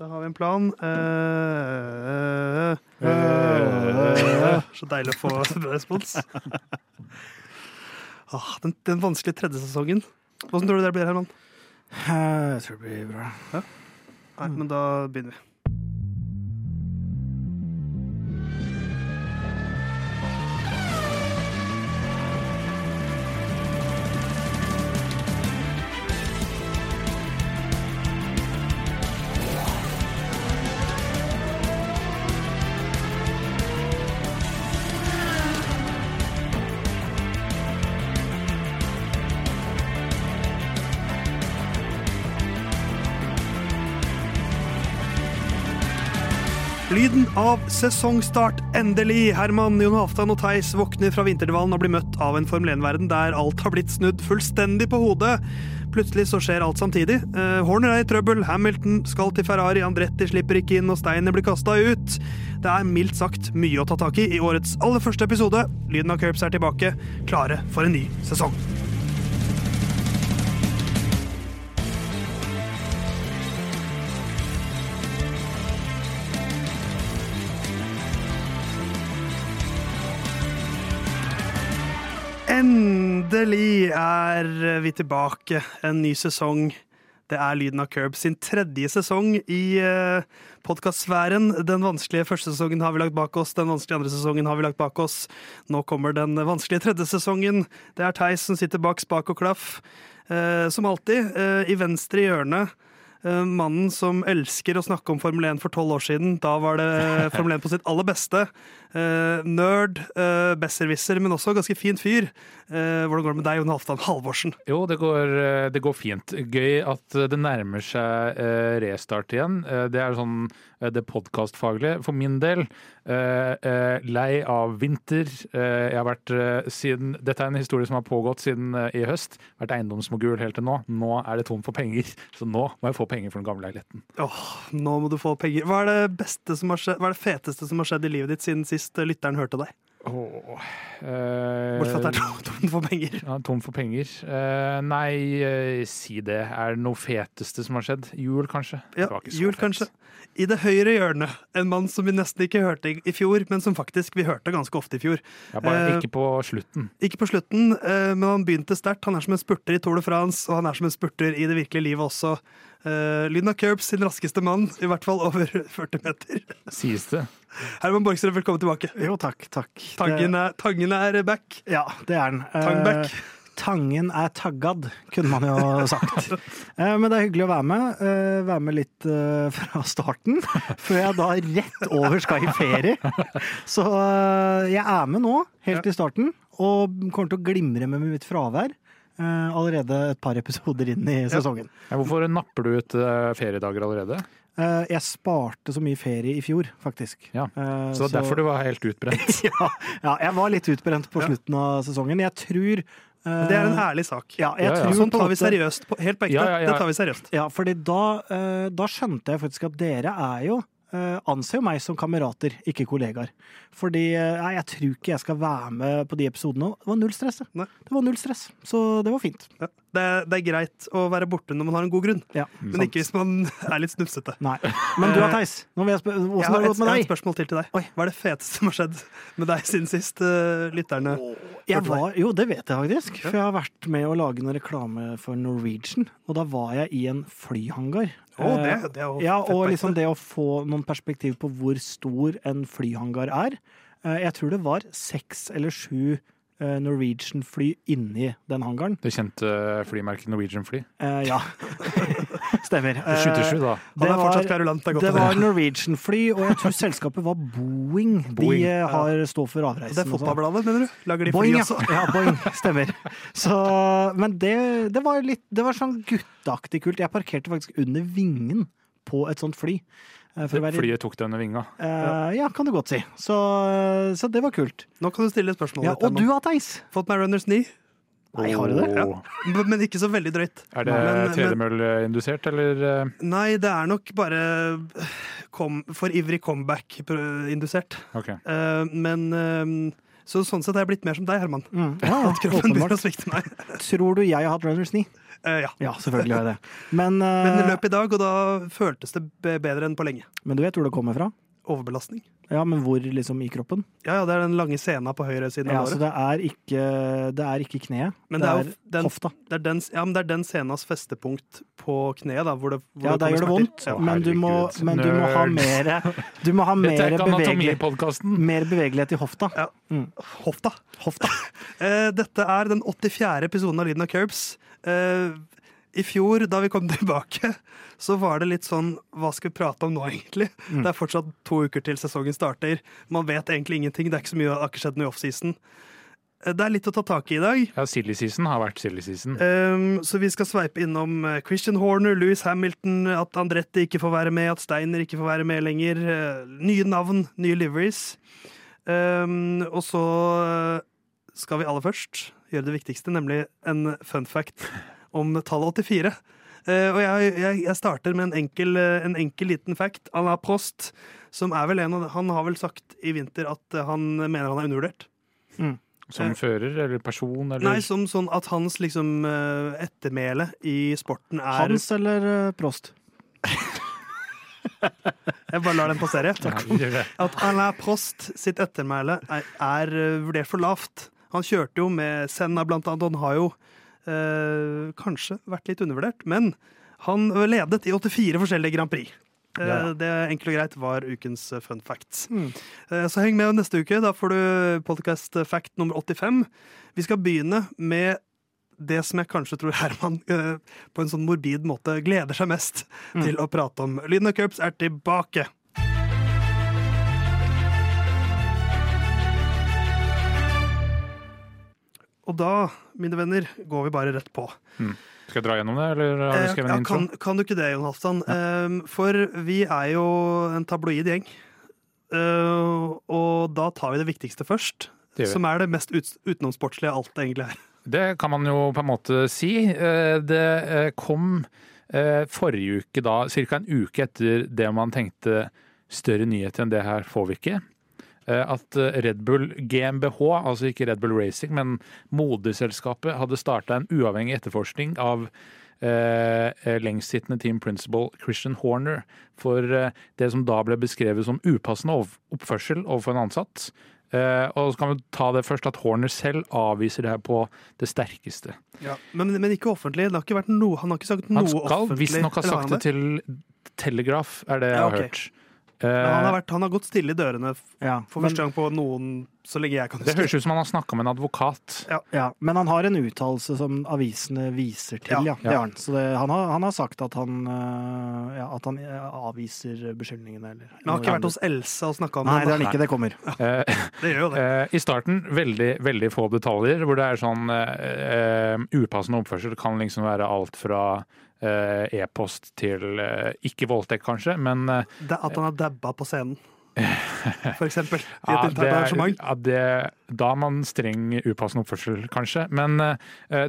Da har vi en plan. Uh, uh, uh, så deilig å få respons. Ah, den, den vanskelige tredje sesongen. Hvordan tror du det blir, Herman? Jeg tror det blir bra. Nei, men da begynner vi. Av sesongstart, endelig! Herman, Jon Halvdan og Theis våkner fra vinterdvalen og blir møtt av en Formel 1-verden der alt har blitt snudd fullstendig på hodet. Plutselig så skjer alt samtidig. Eh, Horner er i trøbbel, Hamilton skal til Ferrari, Andretti slipper ikke inn, og Steiner blir kasta ut. Det er mildt sagt mye å ta tak i i årets aller første episode. Lyden av Curbs er tilbake, klare for en ny sesong. Endelig er vi tilbake. En ny sesong. Det er Lyden av Curb sin tredje sesong i uh, podkastsfæren. Den vanskelige første sesongen har vi lagt bak oss, den vanskelige andre sesongen har vi lagt bak oss. Nå kommer den vanskelige tredje sesongen. Det er Theis som sitter bak spak og klaff. Eh, som alltid, eh, i venstre hjørne. eh, mannen som elsker å snakke om Formel 1 for tolv år siden. Da var det Formel 1 på sitt aller beste. Eh, nerd, uh, besserwisser, men også ganske fin fyr. Eh, hvordan går det med deg, Jon Halvdan Halvorsen? Jo, det går, det går fint. Gøy at det nærmer seg restart igjen. Det er sånn det podkastfaglige. For min del, lei av vinter. Jeg har vært siden Dette er en historie som har pågått siden i høst. Vært eiendomsmogul helt til nå. Nå er det tom for penger, så nå må jeg få penger for den gamle leiligheten. Åh, nå må du få penger. Hva er det beste som har skjedd, hva er det feteste som har skjedd i livet ditt siden sist eh, lytteren hørte deg? Åh, eh, Bortsett fra at det er tom- for penger. Ja, tom for penger. Eh, nei, eh, si det. Er det noe feteste som har skjedd? Jul, kanskje? Ja, jul fett. kanskje. I det høyre hjørnet, en mann som vi nesten ikke hørte i- i fjor, men som faktisk vi hørte ganske ofte i fjor. Ja, bare Eh, ikke på slutten. Ikke på slutten, eh, men han begynte sterkt. Han er som en spurter i Tour de France, og han er som en spurter i det virkelige livet også. Uh, Lyna Kerbs sin raskeste mann, i hvert fall over 40 meter. Sies det. Herman Borgstrøm, velkommen tilbake. Jo, takk. takk. Tangen er, tangen er back. Ja, det er den. Eh, Uh, Tangen er taggad, kunne man jo sagt. Eh, Men det er hyggelig å være med. eh, Være med litt eh, fra starten, før jeg da rett over skal i ferie. Så eh, jeg er med nå, helt i starten, og kommer til å glimre med mitt fravær. Eh, Allerede et par episoder inn i sesongen. Ja, hvorfor napper du ut eh, feriedager allerede? Eh, Jeg sparte så mye ferie i fjor, faktisk. Ja, Så det er derfor du var helt utbrent. ja, ja, jeg var litt utbrent på slutten av sesongen. Jeg tror Det er en ærlig sak. Ja, Ja, ja. Sånn tar vi seriøst. Helt på ekte. Det tar vi seriøst. Ja, fordi da, da skjønte jeg faktisk at dere er jo anser jo meg som kamerater, ikke kollegaer. Fordi eh, nei, jeg tror ikke jeg skal være med på de episodene. Det var null stress. det. Det var null stress, så det var fint. Ja. Det, er, det er greit å være borte når man har en god grunn, Ja, men sant. ikke hvis man er litt snufsete. Nei. Men du da, Theis? Hvordan har har det et, gått med jeg har et spørsmål til til deg. Oi. Hva er det feteste som har skjedd med deg siden sist, Uh, lytterne? Jeg var, jo, det vet jeg faktisk. For jeg har vært med å lage noen reklame for Norwegian. Og da var jeg i en flyhangar. Å, det, Eh, det er jo Ja, og liksom det å få noen perspektiv på hvor stor en flyhangar er. Eh, Jeg tror det var seks eller sju Norwegian-fly inni den hangaren. Det kjente flymerket Norwegian Fly. Eh, Ja, stemmer. Eh, 77, da. Det er var. Det er det var. Norwegian-fly, og jeg tror selskapet var Boeing. De Boeing, De har står for Det avreisen. er og sånn. Fotballbladet, mener du? Lager de fly Boeing, ja. også? ja. Boeing, stemmer. Så, men det, det var litt Det var sånn gutteaktig kult. Jeg parkerte faktisk under vingen på et sånt fly. Eh, For å være, Flyet tok deg under vinga. Uh, ja, kan du godt si. Så, så det var kult. Nå kan du stille spørsmål. Ja, og du Theis? Fått meg runners knee, Nei, har du det? Ja. men ikke så veldig drøyt. Er det tredemølleindusert, eller? eh, Nei, det er nok bare kom, for ivrig comeback-indusert. Okay. Eh, men eh, så sånn sett har jeg blitt mer som deg, Herman. Mm. Ja, At kroppen begynner å svikte meg. Tror du jeg har hatt runners knee? Eh, ja. Ja, selvfølgelig har jeg det. Men, uh, Men løp i dag, og da føltes det bedre enn på lenge. men du vet hvor det kommer fra? Overbelastning. Ja, men hvor liksom i kroppen? Ja, ja, det er den lange sena på høyre siden Ja, av så låret. det er ikke, det er ikke kneet. Men det det er er, den- hofta. Det er den, ja, men det er den senas festepunkt på kneet, da, hvor det, hvor Ja, der gjør det vondt, Ja. men du må, men du må ha mer Du må ha er mer, bevegelighet, mer bevegelighet i hofta. Ja. Mm. Hofta. Hofta. Eh, Dette er den 84. episoden av Lyden av Curbs. I fjor, da vi kom tilbake, så var det litt sånn Hva skal vi prate om nå, egentlig? Mm. Det er fortsatt to uker til sesongen starter. Man vet egentlig ingenting. Det er ikke så mye, det har skjedd noe i offseason. Eh, Det er litt å ta tak i i dag. Ja, silly season har vært silly season. Um, så vi skal sveipe innom eh, Christian Horner, Louis Hamilton, at Andretti ikke får være med, at Steiner ikke får være med lenger. eh, nye navn, nye liveries. Um, og så skal vi aller først gjøre det viktigste, nemlig en fun fact om tallet 84. Uh, og jeg, jeg, jeg starter med en enkel, eh, en enkel liten fact. Alain Prost, som er vel en av Han har vel sagt i vinter at eh, han mener han er undervurdert. Som fører eller person eller Nei, som sånn at hans liksom eh, ettermæle i sporten er Hans eller uh, Prost? Jeg bare lar den passere. At Alain Prost sitt ettermæle er, er eh, vurdert for lavt. Han kjørte jo med Senna blant annet, han har jo eh, kanskje vært litt undervurdert. Men han ledet i 84 forskjellige Grand Prix. Eh, Ja. Det enkelt og greit var ukens eh, fun facts. Mm. Eh, Så heng med neste uke. Da får du podcast fact nummer 85. Vi skal begynne med det som jeg kanskje tror Herman eh, på en sånn morbid måte gleder seg mest Mm. til å prate om. Lyden av Curbs er tilbake. Og da, mine venner, går vi bare rett på. Skal jeg dra gjennom det, eller har du Eh, skrevet ja, en intro? kan, kan du ikke det, Jon Halvdan? Eh, for vi er jo en tabloid gjeng. Uh, og da tar vi det viktigste først. Det. Som er det mest ut, utenomsportslige alt det egentlig er. Det kan man jo på en måte si. Eh, Det eh, kom eh, forrige uke, da, ca. en uke etter det man tenkte større nyheter enn det her får vi ikke. Eh, At eh, Red Bull GmbH, altså ikke Red Bull Racing, men moderselskapet, hadde starta en uavhengig etterforskning av eh, lengstsittende team principal Christian Horner for eh, det som da ble beskrevet som upassende oppførsel overfor en ansatt. Eh, og så kan vi ta det først at Horner selv avviser det her på det sterkeste. Men, men ikke offentlig. Det har ikke vært noe, han har ikke sagt noe offentlig? Han skal visstnok ha har sagt det til Telegraph, er det jeg Ja, har hørt. Men han, har Eh, vært, han har gått stille i dørene Ja, for men, første gang på noen så lenge jeg kan huske. det høres ut som han har snakka med en advokat. ja, men han har en uttalelse som avisene viser til, ja. Ja. Det han. Så det, han, har, han har sagt at han, ja, at han øh, avviser beskyldningene, eller Men han har ikke vært hos Else og snakka om Nei, det det. har han ikke. Det kommer. Eh, Det gjør jo det. eh, I starten veldig veldig få detaljer, hvor det er sånn eh, eh, upassende oppførsel kan liksom være alt fra eh, e-post til eh, ikke voldtekt, kanskje, men eh, det at han har dabba på scenen, for eksempel. I Ja, et internt arrangement. ja, det, da er man streng upassende oppførsel, kanskje. Men uh,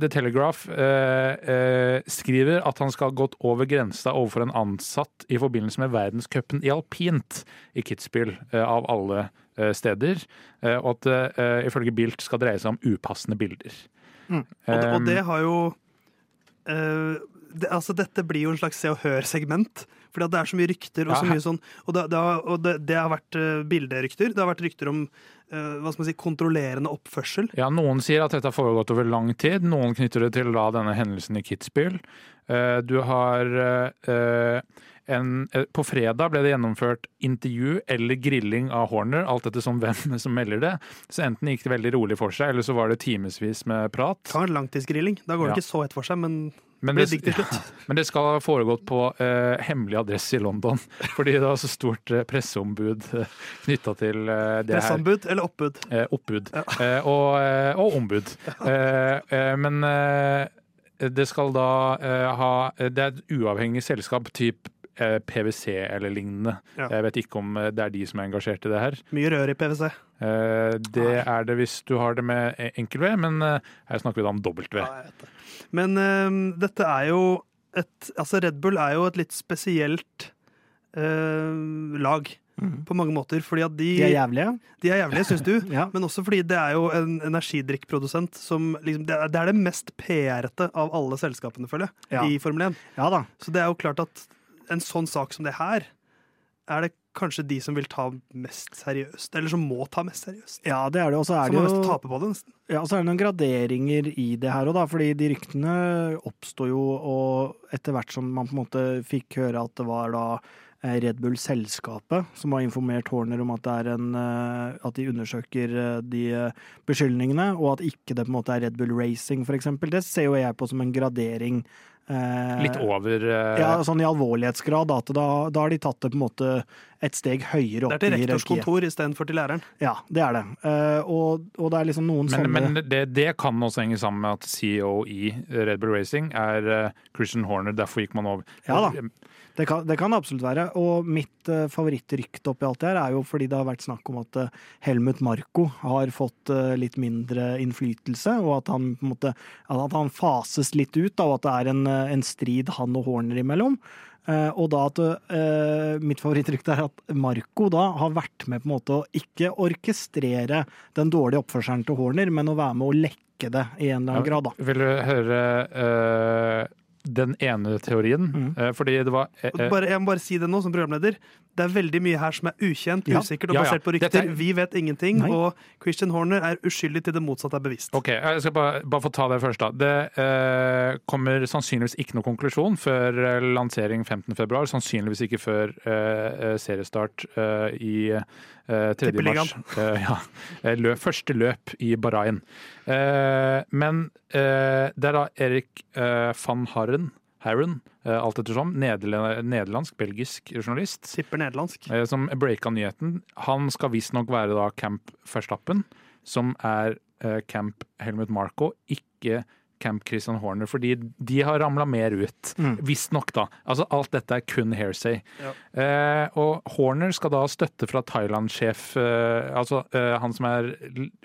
The Telegraph uh, uh, skriver at han skal ha gått over grensa overfor en ansatt i forbindelse med verdenscupen i alpint i Kitzbühel, eh, av alle eh, steder. Eh, og at det eh, ifølge Bilt skal dreie seg om upassende bilder. Mm. Og, det- og det har jo eh, det, altså Dette blir jo en slags Se og Hør-segment. Fordi det er så mye rykter og så mye sånn Og det, det, har, og det, det har vært uh, bilderykter. Det har vært rykter om eh, hva skal man si, kontrollerende oppførsel. Ja, Noen sier at dette har foregått over lang tid. Noen knytter det til da denne hendelsen i Kitzbühel. Eh, Du har eh, en, eh, På fredag ble det gjennomført intervju eller grilling av Horner, alt etter som hvem som melder det. Så enten gikk det veldig rolig for seg, eller så var det timevis med prat. Det var en langtidsgrilling. Da går det Ja. ikke så hett for seg, men Men det, men det skal ha foregått på uh, hemmelig adresse i London, fordi det var så stort uh, presseombud uh, knytta til uh, det her. Presseanbud eller oppbud? Eh, oppbud. Eh, og, eh, og ombud. Eh, eh, men eh, det skal da eh, ha Det er et uavhengig selskap, typ eh, PwC eller lignende. Ja. Jeg vet ikke om eh, det er de som er engasjert i det her. Mye rør i PwC. Eh, det er det hvis du har det med enkel V, men eh, her snakker vi da om dobbelt V. Ja. Men uh, dette er jo et Altså, Red Bull er jo et litt spesielt uh, lag på mange måter. Fordi at de, De er jævlige. de er jævlige, syns du. Ja. Men også fordi det er jo en energidrikkprodusent som liksom, det, er, det er det mest PR-ete av alle selskapene, føler jeg, Ja. i Formel 1. ja. Så det er jo klart at en sånn sak som det her, er det kanskje de som vil ta mest seriøst. Eller som må ta mest seriøst. Ja, det er det. Og så er det jo tape på det, nesten. Ja, så er det noen graderinger i det her òg, da. Fordi de ryktene oppsto jo, og etter hvert som man på en måte fikk høre at det var da eh, Red Bull-selskapet som har informert Horner om at, det er en, eh, at de undersøker eh, de beskyldningene, og at ikke det på en måte er Red Bull Racing, eksempel. Det ser jo jeg på som en gradering. Eh, Litt over eh, Ja, sånn i alvorlighetsgrad. da, At da, da har de tatt det på en måte et steg høyere Det opp er til i rektors hierarkiet. kontor istedenfor til læreren. Ja, det er det. Eh, og, og det er liksom noen Men, sånne men det, det kan også henge sammen med at CEO i Red Bull Racing er eh, Christian Horner. Derfor gikk man over. Ja da. Det kan, det kan absolutt være. Og mitt uh, favorittrykte oppi alt det her er jo fordi det har vært snakk om at uh, Helmut Marko har fått uh, litt mindre innflytelse, og at han måte at han fases litt ut, da, og at det er en, en strid han og Horner imellom. Uh, og da at uh, Mitt favorittrykte er at Marco da har vært med på en måte å ikke orkestrere den dårlige oppførselen til Horner, men å være med å lekke det i en eller annen grad. da. Vil du høre eh, den ene teorien? Mm. Eh, fordi det var eh, Bare, jeg må bare si det nå som programleder. Det er veldig mye her som er ukjent, Ja. usikkert og Ja, ja. basert på rykter. Er- Vi vet ingenting, Nei. og Christian Horner er uskyldig til det motsatte er bevisst. Ok, jeg skal bare, bare få ta det først. da. Det eh, kommer sannsynligvis ikke noen konklusjon før eh, lansering 15.2. Sannsynligvis ikke før eh, eh, seriestart eh, i eh, 3. mars. Eh, ja. Eh, Løp, første løp i Bahrain. Eh, men eh, det er da Erik eh, van Harren, Harren eh, alt ettersom, nederlandsk, belgisk journalist, Sipper nederlandsk. eh, som breaka nyheten. Han skal visstnok være da Camp Verstappen, som er eh, Camp Helmut Marko, ikke Camp Christian Horner, fordi de har ramla mer ut. Mm. Visstnok, da. Altså, alt dette er kun hairsay. Ja. Eh, og Horner skal da ha støtte fra Thailand-sjef, eh, altså eh, han som er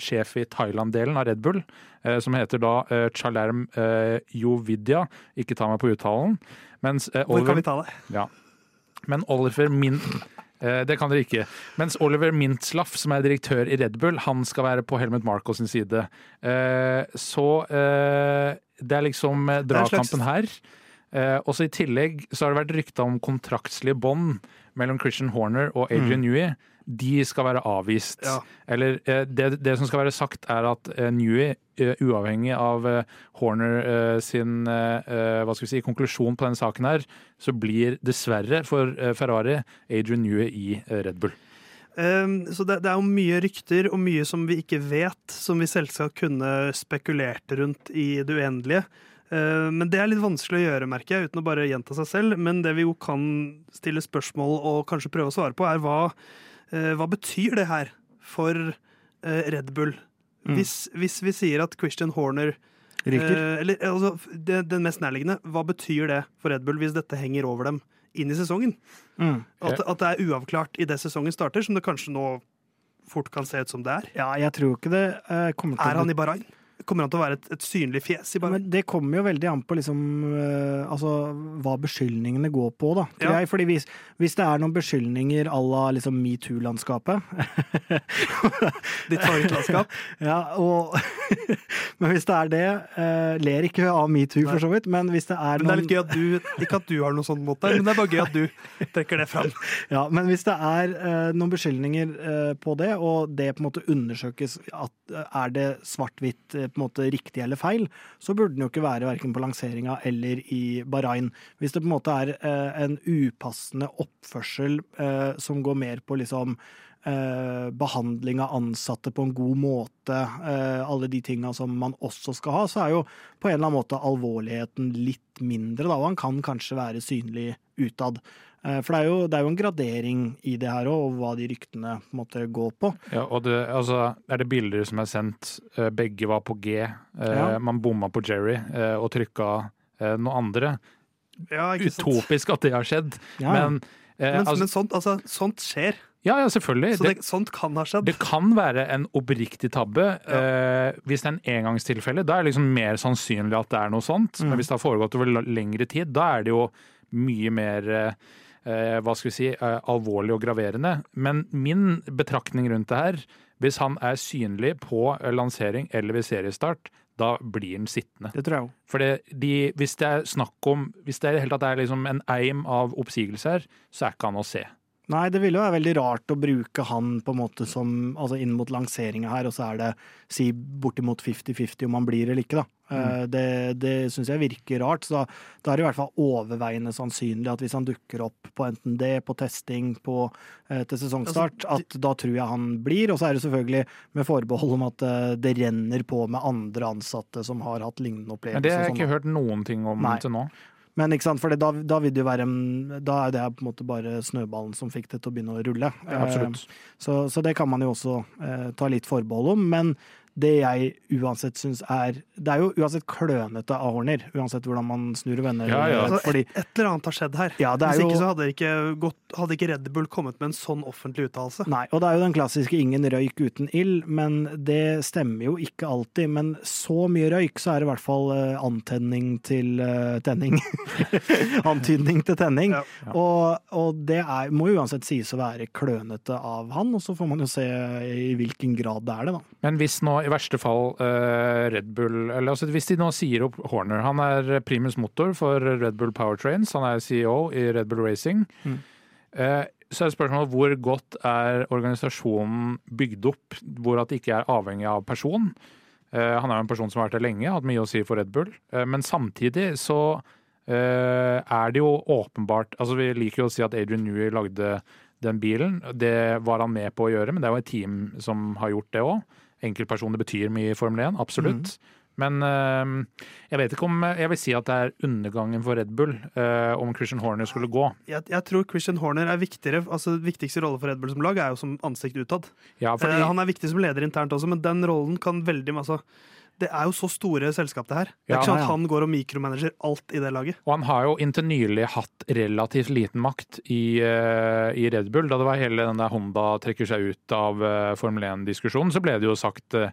sjef i Thailand-delen av Red Bull, eh, som heter da eh, Chalerm eh, Jovidya. Ikke ta meg på uttalen. Mens eh, Hvor Oliver kan vi ta det? ja. Men Oliver Min... Eh, Det kan dere ikke. Mens Oliver Mintzlaff, som er direktør i Red Bull, han skal være på Helmut Marko sin side. Eh, Så eh, det er liksom dragkampen her. Og Også i tillegg så har det vært rykta om kontraktslige bånd mellom Christian Horner og Adrian Newey. De skal være avvist. Ja. Eller eh, det, det som skal være sagt, er at eh, Newey, eh, uavhengig av Horner sin hva skal vi si, konklusjon på denne saken her, så blir dessverre for Ferrari Adrian Newey i Red Bull. Um, så det, det er jo mye rykter og mye som vi ikke vet, som vi selvsagt kunne spekulert rundt i det uendelige. Uh, men det er litt vanskelig å gjøre, merker jeg, uten å bare gjenta seg selv. Men det vi jo kan stille spørsmål og kanskje prøve å svare på, er hva, hva betyr det her for uh, Red Bull? Mm. Hvis, hvis vi sier at Christian Horner Ryker. uh, Eller altså, det, den mest nærliggende, hva betyr det for Red Bull hvis dette henger over dem inn i sesongen? Mm. At, at det er uavklart i det sesongen starter, som det kanskje nå fort kan se ut som det er. Ja, jeg tror ikke det eh, kommer til Er han i Bahrain? Kommer han til å være et, et synlig fjes i Bahrain? Men det kommer jo veldig an på liksom, uh, altså, hva beskyldningene går på, da. Ja. jeg. Fordi hvis, hvis det er noen beskyldninger à la liksom, metoo-landskapet Ditt favorittlandskap? ja, og, Men hvis det er det uh, Ler ikke av metoo, for så vidt, men hvis det er Men det er litt gøy at du Ikke at du har noe sånt mot deg, men det er bare gøy at du trekker det fram. Ja, men hvis det er uh, noen beskyldninger på det, og det på en måte undersøkes at er det svart-hvitt på en måte riktig eller feil, så burde den jo ikke være verken på lanseringa eller i Bahrain. Hvis det på en måte er eh, en upassende oppførsel eh, som går mer på liksom eh, behandling av ansatte på en god måte, alle de tinga som man også skal ha, så er jo på en eller annen måte alvorligheten litt mindre, da, og han kan kanskje være synlig utad. Eh, For det er, jo, det er jo en gradering i det her òg, og hva de ryktene måtte gå på. Ja, og det, altså, er det bilder som er sendt? eh, Begge var på G. eh, Ja. Man bomma på Jerry og trykka noe andre. Ja, ikke sant? Utopisk at det har skjedd. Ja, Men, eh, Men, altså, men sånt, altså, sånt skjer. ja, ja, selvfølgelig. Så Det, det, sånt kan ha skjedd. det kan være en oppriktig tabbe. Eh, hvis det er en engangstilfelle, da er det liksom mer sannsynlig at det er noe sånt. Mm. Men hvis det har foregått over lengre tid, da er det jo mye mer eh, hva skal vi si, eh, alvorlig og graverende. Men min betraktning rundt det her, hvis han er synlig på eh, lansering eller ved seriestart, da blir han sittende. Det tror jeg. For de, hvis det er snakk om Hvis det er, helt at det er liksom en eim av oppsigelse her, så er ikke han å se. Nei, det ville jo være veldig rart å bruke han på en måte som altså inn mot lanseringa her, og så er det si bortimot 50-50 om han blir eller ikke, da. Mm. Det, det syns jeg virker rart. Så da, er det i hvert fall overveiende sannsynlig at hvis han dukker opp på enten det, på testing, på, eh, til sesongstart, Altså, at da tror jeg han blir. Og så er det selvfølgelig med forbehold om at eh, det renner på med andre ansatte som har hatt lignende opplevelser. Det har jeg ikke sånn, hørt noen ting om Nei. til nå. Men ikke sant, for da, da vil det jo være Da er det på en måte bare snøballen som fikk det til å begynne å rulle. Absolutt. Eh, Så, så det kan man jo også eh, ta litt forbehold om. Men det jeg uansett syns er Det er jo uansett klønete av Horner, uansett hvordan man snur og vender. Ja, ja. Altså, Fordi, et, et eller annet har skjedd her. ja, det er Hvis jo så hadde, ikke gått, hadde ikke Red Bull kommet med en sånn offentlig uttalelse. Nei, og det er jo den klassiske 'ingen røyk uten ild', men det stemmer jo ikke alltid. Men så mye røyk, så er det i hvert fall uh, antenning til uh, tenning. Antydning til tenning. Ja. Og, og det er, må jo uansett sies å være klønete av han, og så får man jo se i hvilken grad det er det, da. Men hvis nå i verste fall eh, Red Bull eller altså Hvis de nå sier opp Horner Han er primus motor for Red Bull Powertrains. Han er CEO i Red Bull Racing. Mm. Eh, så er spørsmålet hvor godt er organisasjonen bygd opp hvor at det ikke er avhengig av person. Eh, han er jo en person som har vært der lenge, hatt mye å si for Red Bull. Men samtidig så er det jo åpenbart altså Vi liker jo å si at Adrian Newey lagde den bilen. Det var han med på å gjøre, men det er jo et team som har gjort det òg. Enkeltpersoner betyr mye i Formel 1, absolutt. Men eh, jeg vet ikke om jeg vil si at det er undergangen for Red Bull eh, om Christian Horner skulle gå. Jeg, jeg tror Christian Horner er viktigere. altså Viktigste rolle for Red Bull som lag er jo som ansikt utad. Ja, fordi, Eh, han er viktig som leder internt også, men den rollen kan veldig altså, Det er jo så store selskap, det her. Det er Ja, ikke sånn at han går og mikromanager alt i det laget. og han har jo inntil nylig hatt relativt liten makt i, uh, i Red Bull. Da det var hele den der Honda trekker seg ut av uh, Formel 1-diskusjonen, så ble det jo sagt eh,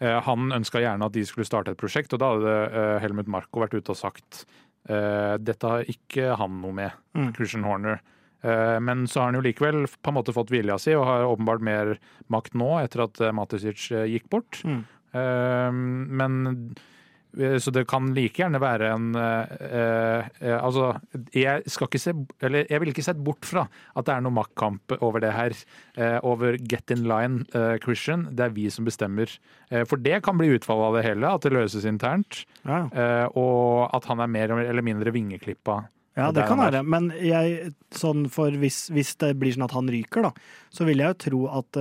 Han ønska gjerne at de skulle starte et prosjekt, og da hadde Helmut Marko vært ute og sagt dette har ikke han noe med, Mm. Christian Horner. Men så har han jo likevel på en måte fått vilja si, og har åpenbart mer makt nå etter at Matisic gikk bort. Mm. Eh, Men eh, så det kan like gjerne være en eh, eh, Altså, jeg skal ikke se Eller jeg vil ikke sett bort fra at det er noe maktkamp over det her. eh, over get in line, eh, Christian. Det er vi som bestemmer. Eh, for det kan bli utfallet av det hele, at det løses internt. Ja, og at han er mer eller mindre vingeklippa. Ja, det kan være. Men jeg, sånn for hvis, hvis det blir sånn at han ryker, da, så vil jeg jo tro at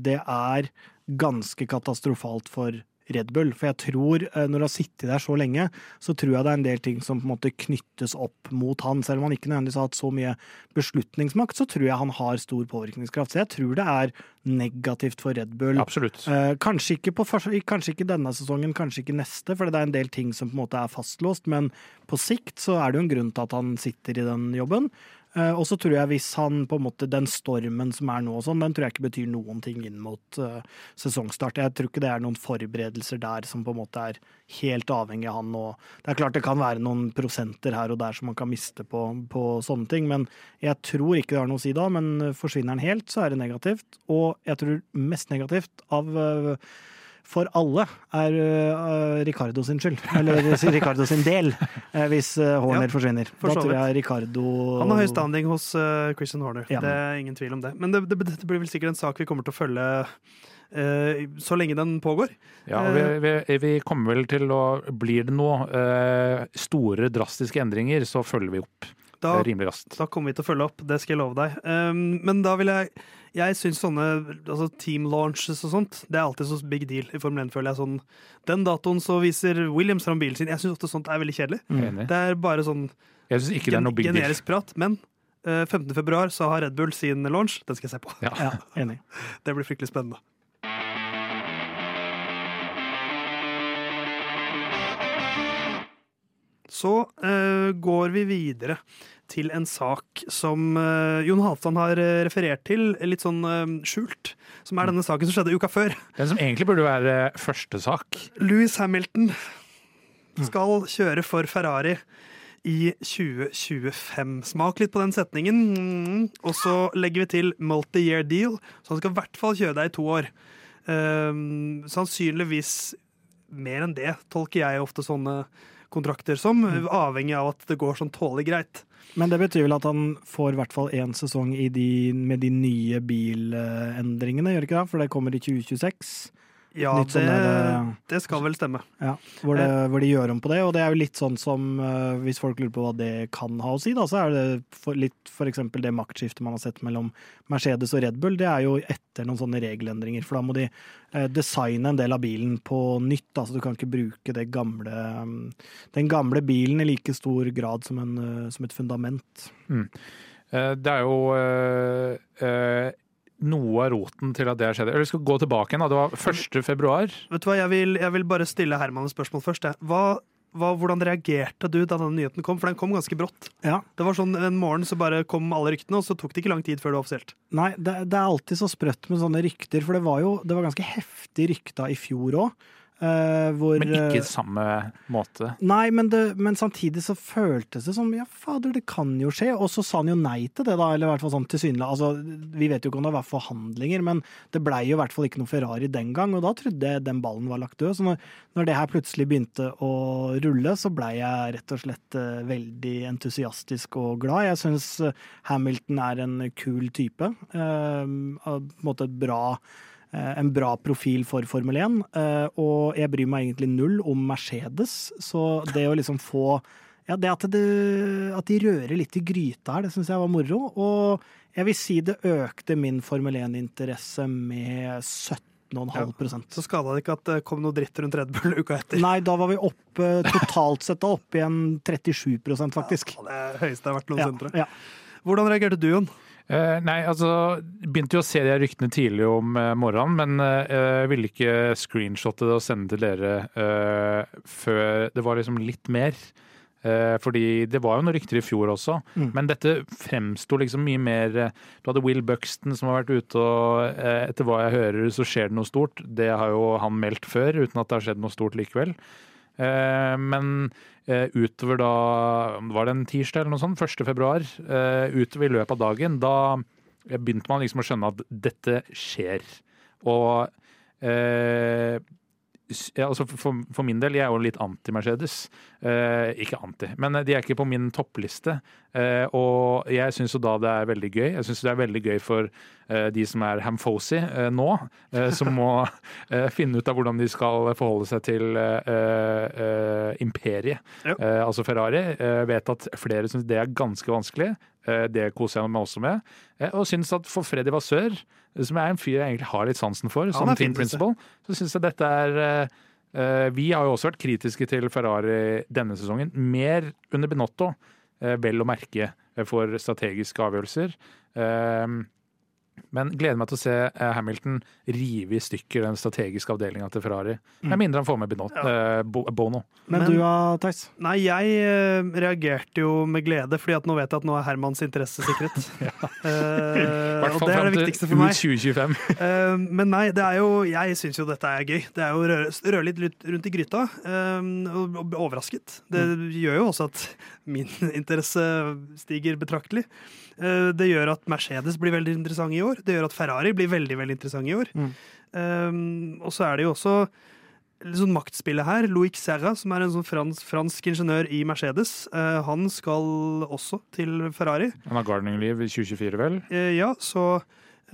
det er ganske katastrofalt for Red Bull. For jeg tror, eh, når du har sittet der så lenge, så tror jeg det er en del ting som på en måte knyttes opp mot han. Selv om han ikke nødvendigvis har hatt så mye beslutningsmakt, så tror jeg han har stor påvirkningskraft. Så jeg tror det er negativt for Red Bull. Absolutt. Eh, kanskje, ikke på, kanskje ikke denne sesongen, kanskje ikke neste, for det er en del ting som på en måte er fastlåst. Men på sikt så er det jo en grunn til at han sitter i den jobben. Eh, og så tror jeg hvis han på en måte, Den stormen som er nå, og sånn, den tror jeg ikke betyr noen ting inn mot uh, sesongstart. Jeg tror ikke det er noen forberedelser der som på en måte er helt avhengig av han. Og det er klart det kan være noen prosenter her og der som man kan miste på, på sånne ting, men jeg tror ikke det har noe å si da. Men forsvinner han helt, så er det negativt. Og jeg tror mest negativt av eh, for alle er uh, Ricardo sin skyld. Eller Ricardo sin del, eh, hvis Horner Ja, forsvinner. for Da tror jeg Ricardo Han har høy standing hos uh, Christian Horner, Ja. det er ingen tvil om det. Men det, det, dette blir vel sikkert en sak vi kommer til å følge uh, så lenge den pågår. Ja, vi, vi, vi kommer vel til å Blir det noe eh, store, drastiske endringer, så følger vi opp Da, eh, rimelig raskt. da kommer vi til å følge opp, det skal jeg love deg. Um, men da vil jeg Jeg syns sånne altså team launches og sånt, det er alltid så big deal i Formel 1, føler jeg. Sånn, den datoen så viser Williams fram bilen sin. Jeg syns ofte sånt er veldig kjedelig. Mm. Det er bare sånn Jeg synes ikke det er noe big deal. generisk prat. Men eh, 15. februar så har Red Bull sin launch. Den skal jeg se på. Ja. Ja, enig. Det blir fryktelig spennende. Så uh, går vi videre til en sak som eh, Jon Halvdan har eh, referert til, litt sånn eh, skjult. Som er denne saken som skjedde uka før. Den som egentlig burde være første sak. Louis Hamilton skal kjøre for Ferrari i 2025. Smak litt på den setningen. Mm. Og så legger vi til multi-year deal, så han skal i hvert fall kjøre deg i to år. Um, sannsynligvis mer enn det, tolker jeg ofte sånne kontrakter som. Avhengig av at det går sånn tålelig greit. Men det betyr vel at han får i hvert fall én sesong de, med de nye bilendringene, gjør ikke det? For det kommer i 2026. Ja, det, sånn der, det skal vel stemme. Ja, hvor, det, hvor de gjør om på det. Og det er jo litt sånn som, eh, hvis folk lurer på hva det kan ha å si, da, så er det for, litt for eksempel det maktskiftet man har sett mellom Mercedes og Red Bull. Det er jo etter noen sånne regelendringer, for da må de eh, designe en del av bilen på nytt. så du kan ikke bruke det gamle, mm, den gamle bilen i like stor grad som, en, eh, som et fundament. Mm. Det er jo eh, eh, noe av roten til at det har skjedd. Eller vi skal gå tilbake igjen. da. Det var 1. februar. Vet du hva, jeg vil, jeg vil bare stille Herman et spørsmål først. Hva, hva, hvordan reagerte du da denne nyheten kom? For den kom ganske brått. Ja. Det var sånn En morgen så bare kom alle ryktene, og så tok det ikke lang tid før det var offisielt. Nei, det, det er alltid så sprøtt med sånne rykter, for det var jo det var ganske heftig rykta i fjor òg. Hvor Men ikke eh, samme måte. Nei, men, det, men samtidig så føltes det som ja, fader, det kan jo skje. Og så sa han jo nei til det, da. Eller i hvert fall sånn tilsynelatende. Altså, vi vet jo ikke om det var forhandlinger, men det blei jo i hvert fall ikke noe Ferrari den gang. Og da trodde jeg den ballen var lagt død. Så når, når det her plutselig begynte å rulle, så blei jeg rett og slett eh, veldig entusiastisk og glad. Jeg syns Hamilton er en kul type. Uh, på en måte bra eh, en bra profil for Formel 1, eh, og jeg bryr meg egentlig null om Mercedes. Så det å liksom få Ja, det at, det, at de rører litt i gryta her, det syns jeg var moro. Og jeg vil si det økte min Formel 1-interesse med 17,5 ja, Så skada det ikke at det kom noe dritt rundt Red Bull uka etter. Nei, da var vi oppe totalt sett opp i en 37 faktisk. Ja, Det er høyeste det har vært noensinne. ja, ja. Hvordan reagerte du, Jon? Eh, nei, altså Begynte jo å se de ryktene tidlig om eh, morgenen, men eh, jeg ville ikke screenshotte det og sende til dere eh, før det var liksom litt mer. Eh, fordi det var jo noen rykter i fjor også, Mm. men dette fremsto liksom mye mer eh, Du hadde Will Buxton som har vært ute og eh, etter hva jeg hører, så skjer det noe stort. Det har jo han meldt før, uten at det har skjedd noe stort likevel. Eh, men eh, utover da Var det en tirsdag eller noe sånt? 1. februar. eh, utover i løpet av dagen, da begynte man liksom å skjønne at dette skjer. Og ja, altså for, for min del, jeg er jo litt anti-Mercedes. Eh, ikke anti, men de er ikke på min toppliste. Eh, og jeg syns jo da det er veldig gøy. Jeg syns det er veldig gøy for eh, de som er Hamfosi eh, nå, eh, som må eh, finne ut av hvordan de skal forholde seg til eh, eh, imperiet. Eh, altså Ferrari. Eh, vet at flere syns det er ganske vanskelig. Eh, det koser jeg meg også med. Eh, og syns at for Freddy Vasør, som er en fyr jeg egentlig har litt sansen for, som team jeg. så syns jeg dette er eh, eh, Vi har jo også vært kritiske til Ferrari denne sesongen. Mer under Benotto, uh, vel å merke eh, for strategiske avgjørelser. Eh, men gleder meg til å se eh, Hamilton rive i stykker den strategiske avdelinga til Ferrari. Med mindre han får med Binot, eh, Bono. Men, Men- du da, Theis? Nei, jeg eh, reagerte jo med glede, fordi at nå vet jeg at nå er Hermans interesse sikret. Eh, hvert og det er det viktigste for meg. 2025. Eh, men nei, det er jo Jeg syns jo dette er gøy. Det er jo å røre, røre litt rundt- i gryta. Uh, og, overrasket. Det gjør jo også at min interesse stiger betraktelig. Eh, det gjør at Mercedes blir veldig interessant i år. Det gjør at Ferrari blir veldig veldig interessant i år. Mm. Um, og så er det jo også litt sånn maktspillet her. Loic Serra, som er en sånn fransk, fransk ingeniør i Mercedes, uh, han skal også til Ferrari. Han har gardening-liv i 2024, vel? Uh, ja, så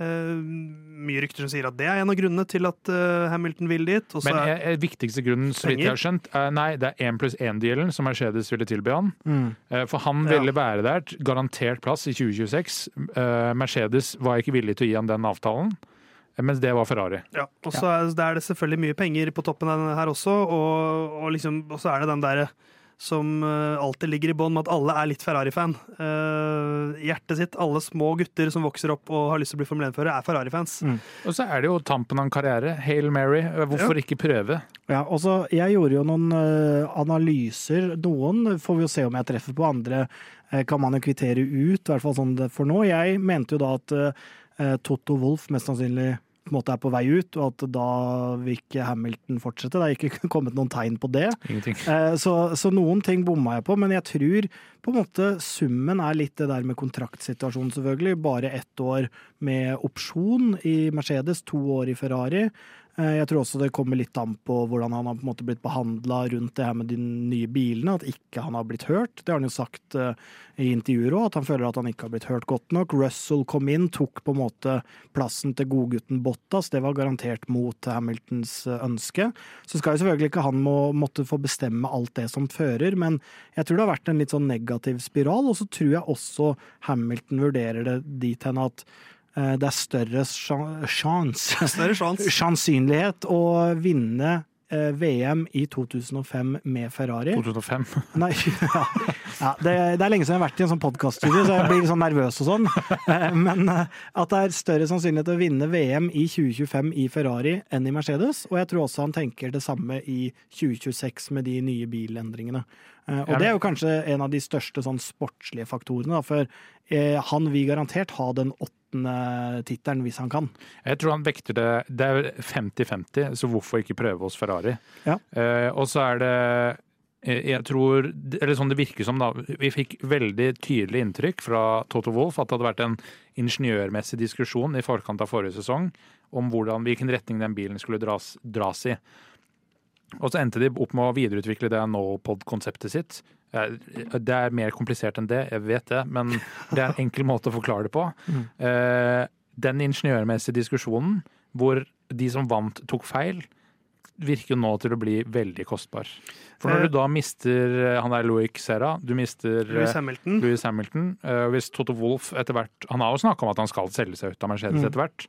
mye rykter som sier at det er en av grunnene til at eh, Hamilton vil dit. Og så Men er, eh, eh, viktigste grunnen, så vidt jeg har skjønt, er nei, det er én pluss én-dealen som Mercedes ville tilby han. Mm. Eh, For han Ja. ville være der, garantert plass i 2026. Eh, Mercedes var ikke villig til å gi han den avtalen, eh, mens det var Ferrari. ja, og så er, det er det selvfølgelig mye penger på toppen av denne her også, og, og, liksom, og så er det den derre som eh, alltid ligger i bånn med at alle er litt Ferrari-fan. Eh, hjertet sitt, alle små gutter som vokser opp og har lyst til å bli Formel 1-fører, er Ferrari-fans. Mm. Og så er det jo tampen av en karriere. Hail Mary. hvorfor Hvorfor ikke prøve? Ja, og så Jeg gjorde jo noen eh, analyser. Noen får vi jo se om jeg treffer på, andre eh, kan man jo kvittere ut. I hvert fall sånn for nå. Jeg mente jo da at eh, Toto Wolff mest sannsynlig på en måte er på vei ut, og at da vil ikke Hamilton fortsette. Det er ikke kommet noen tegn på det. Eh, Så, så noen ting bomma jeg på, men jeg tror på en måte summen er litt det der med kontraktsituasjonen, selvfølgelig. Bare ett år med opsjon i Mercedes, to år i Ferrari. Eh, Jeg tror også det kommer litt an på hvordan han har på en måte blitt behandla rundt det her med de nye bilene, at ikke han har blitt hørt. Det har han jo sagt eh, i intervjuer òg, at han føler at han ikke har blitt hørt godt nok. Russell kom inn, tok på en måte plassen til godgutten Bottas. Det var garantert mot Hamiltons eh, ønske. Så skal jo selvfølgelig ikke han må, måtte få bestemme alt det som fører, men jeg tror det har vært en litt sånn negativ spiral. Og så tror jeg også Hamilton vurderer det dit hen at det er større sjan- sjanse sannsynlighet å vinne eh, VM i 2005 med Ferrari. 2005. Nei, ja. ja det, det er lenge siden jeg har vært i en sånn podkaststudio, så jeg blir sånn nervøs og sånn. Eh, Men eh, at det er større sannsynlighet å vinne VM i 2025 i Ferrari enn i Mercedes. Og jeg tror også han tenker det samme i 2026 med de nye bilendringene. Eh, Og det er jo kanskje en av de største sånn sportslige faktorene, da, for eh, han vil garantert ha den åttende tittelen hvis han kan. Jeg tror han vekter det Det er 50-50, så hvorfor ikke prøve hos Ferrari? Ja. Eh, og så er det eh, jeg tror, eller sånn det virker som da, Vi fikk veldig tydelig inntrykk fra Toto Wolff at det hadde vært en ingeniørmessig diskusjon i forkant av forrige sesong om hvordan, hvilken retning den bilen skulle dras, dras i. Og så endte de opp med å videreutvikle det Nopod-konseptet sitt. Eh, Det er mer komplisert enn det, jeg vet det, men det er en enkel måte å forklare det på. Eh, Den ingeniørmessige diskusjonen hvor de som vant, tok feil, virker jo nå til å bli veldig kostbar. For når Eh. du da mister han der Loic Serra, du mister Louis Hamilton. Louis Hamilton. hvis Toto Wolff etter hvert Han har jo snakka om at han skal selge seg ut av Mercedes Mm. etter hvert.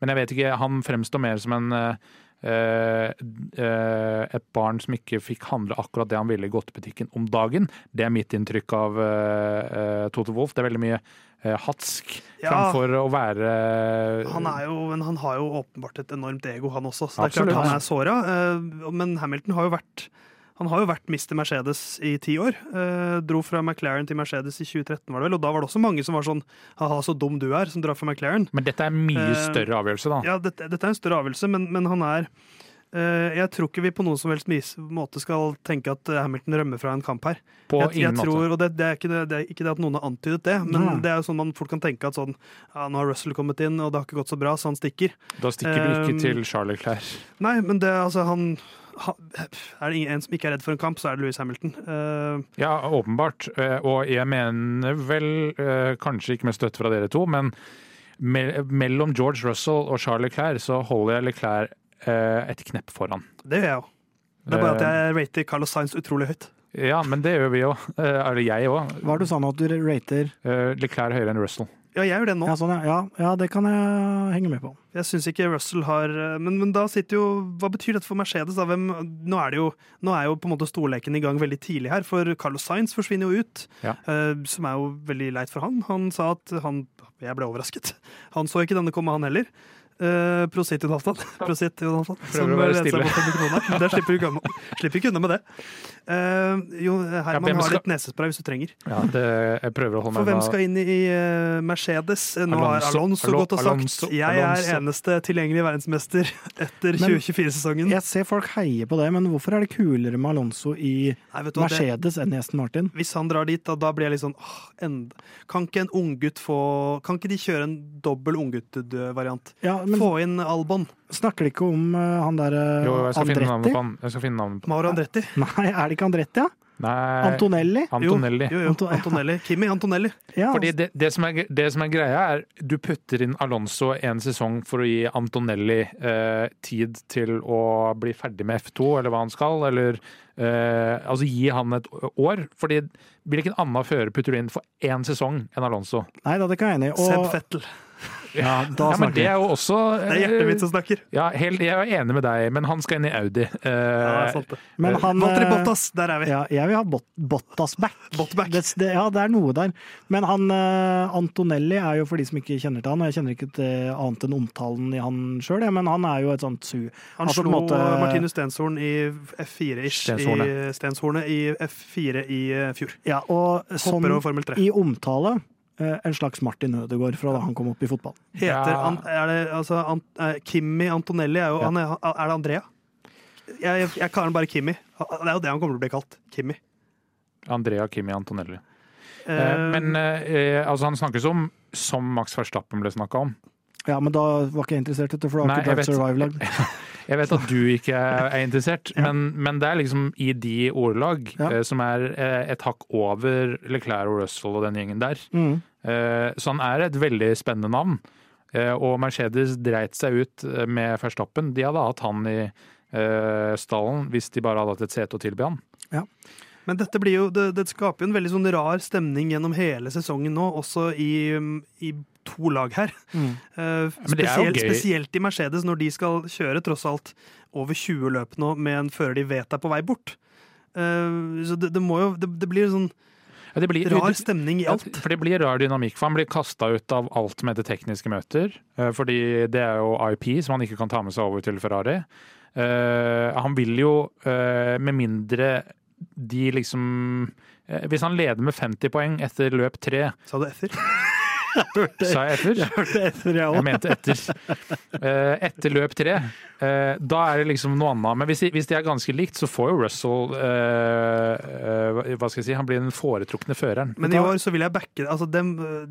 Men jeg vet ikke, han fremstår mer som en et barn som ikke fikk handle akkurat det han ville i godtebutikken om dagen. Det er mitt inntrykk av eh, Tote Wolff. Det er veldig mye eh, hatsk Ja. framfor å være Han, er jo, men han har jo åpenbart et enormt ego, han også. Så det er Absolutt. klart han er såra. eh, Men Hamilton har jo vært han har jo vært Mr. Mercedes i ti år. Eh, dro fra McLaren til Mercedes i 2013, var det vel. Og da var det også mange som var sånn ha-ha, så dum du er, som drar fra McLaren. Men dette er en mye Eh, større avgjørelse, da. Ja, dette, dette er en større avgjørelse, men, men han er Jeg tror ikke vi på noen som helst måte skal tenke at eh, Hamilton rømmer fra en kamp her. På jeg, jeg ingen måte. tror, og det, det, er ikke det, det er ikke det at noen har antydet det, men mm. det er jo sånn man fort kan tenke at sånn ja, Nå har Russell kommet inn, og det har ikke gått så bra, så han stikker. Da stikker du ikke Um, til Charlie Clair. Nei, men det altså han, Er det en som ikke er redd for en kamp, så er det Louis Hamilton. Uh, Ja, åpenbart. Eh, Og jeg mener vel, eh, kanskje ikke med støtte fra dere to, men mellom George Russell og Charlie Clair så holder jeg Leclerc eh, et knepp foran. det gjør jeg òg. Det er bare at Eh. jeg rater Carlos Sainz utrolig høyt. Ja, men det gjør vi òg. Eller jeg òg. Hva er det du sa nå, at du rater Leclerc høyere enn Russell. Ja, jeg gjør det nå. ja, sånn, ja. Ja, ja, det kan jeg henge med på. Jeg syns ikke Russell har men, men da sitter jo Hva betyr dette for Mercedes? Da? Hvem, nå, er det jo, nå er jo på en måte storleken i gang veldig tidlig her, for Carlos Sainz forsvinner jo ut. Ja. eh, som er jo veldig leit for han. Han sa at han Jeg ble overrasket. Han så ikke denne komme, han heller. Uh, Prosit, Jonathan. Prosit, Jonathan. Prøver å være leser stille. mot mikrofonen. Der slipper du ikke unna, slipper ikke unna med det. Uh, jo, Herman hvem har litt nesespray hvis du trenger. Ja, det, jeg prøver å holde For hvem skal inn i uh, Mercedes? Nå har Alonso. Alonso Alo- gått og sagt Alonso. jeg er eneste tilgjengelige verdensmester etter 2024-sesongen. Jeg ser folk heie på det, men hvorfor er det kulere med Alonso i Nei, hva, det, Mercedes enn i Aston Martin? hvis han drar dit, da, da blir jeg litt sånn åh, end, Kan ikke en unggutt få Kan ikke de kjøre en dobbel unggutt-variant? Ja, men Få inn Albon. snakker de ikke om uh, han derre Jo, jeg skal finne navnet på han. Jeg skal finne navnet på Mauro Andretti. Nei, er det ikke Andretti, ja? Nei, Antonelli? Antonelli. Jo, jo, jo, Antonelli. Kimi Antonelli. Ja, Fordi det, det, som er, det som er greia, er du putter inn Alonso en sesong for å gi Antonelli eh, tid til å bli ferdig med F2, eller hva han skal, eller eh, altså gi han et år. Fordi hvilken annen fører putter du inn for én sesong enn Alonso? Nei da, det kan jeg enig i. Seb Fettel. Ja, da Ja, men det er jo også Det er hjertet mitt som snakker. Ja, helt, jeg er enig med deg, men han skal inn i Audi. Uh, Ja, sant det. Men han Valtteri eh, Bottas, der er vi. Ja, jeg vil ha bot Bottas back. Botback. Det, det, ja, det er noe der. Men han eh, Antonelli er jo for de som ikke kjenner til han, og jeg kjenner ikke til annet enn omtalen i han sjøl, men han er jo et sånt su... Han altså, slo måte- Martinus Stenshorn i F4-ish. Stenshornet. I Stenshornet i F4 i eh, fjor. Ja, og sånn Hopper over Formel 3. i omtale eh, en slags Martin Ødegaard fra da han kom opp i fotballen. Heter Ja. er det, altså, an, eh, Kimmi Antonelli er jo Ja. han er, er det Andrea? Jeg, jeg, jeg kaller han bare Kimmi. Det er jo det han kommer til å bli kalt. Kimmi. Andrea Kimmi Antonelli. Eh, Eh, Men uh, altså, han snakkes om som Max Verstappen ble snakka om. Ja, men da var ikke jeg interessert, du, for da har ikke Drive Survive lagd. Jeg vet at du ikke er interessert, Ja. men, men det er liksom i de ordelag Ja. eh, som er eh, et hakk over Leclerc og Russell og den gjengen der. Mm. Eh, så han er et veldig spennende navn. Eh, og Mercedes dreit seg ut eh, med Verstappen. De hadde hatt han i eh, stallen hvis de bare hadde hatt et sete å tilby han. Men dette blir jo, det, det skaper jo en veldig sånn rar stemning gjennom hele sesongen nå, også i, i to lag her. Mm. Jo spesielt, spesielt i Mercedes, når de skal kjøre tross alt over 20 løp nå med en fører de vet er på vei bort. Uh, så det, det må jo Det, det blir sånn Ja, det blir, rar stemning i Ja, alt. For det blir rar dynamikk. For han blir kasta ut av alt med det tekniske møter. eh, Fordi det er jo IP som han ikke kan ta med seg over til Ferrari. Uh, han vil jo, uh, med mindre de liksom Hvis han leder med 50 poeng etter løp tre, Sa du etter? Sa jeg etter? Hørte etter, jeg Jeg mente etter. Eh, Etter løp tre. eh, Da er det liksom noe annet. Men hvis de, hvis de er ganske likt, så får jo Russell eh, Hva skal jeg si, han blir den foretrukne føreren. Men i år så vil jeg backe det. Altså, det,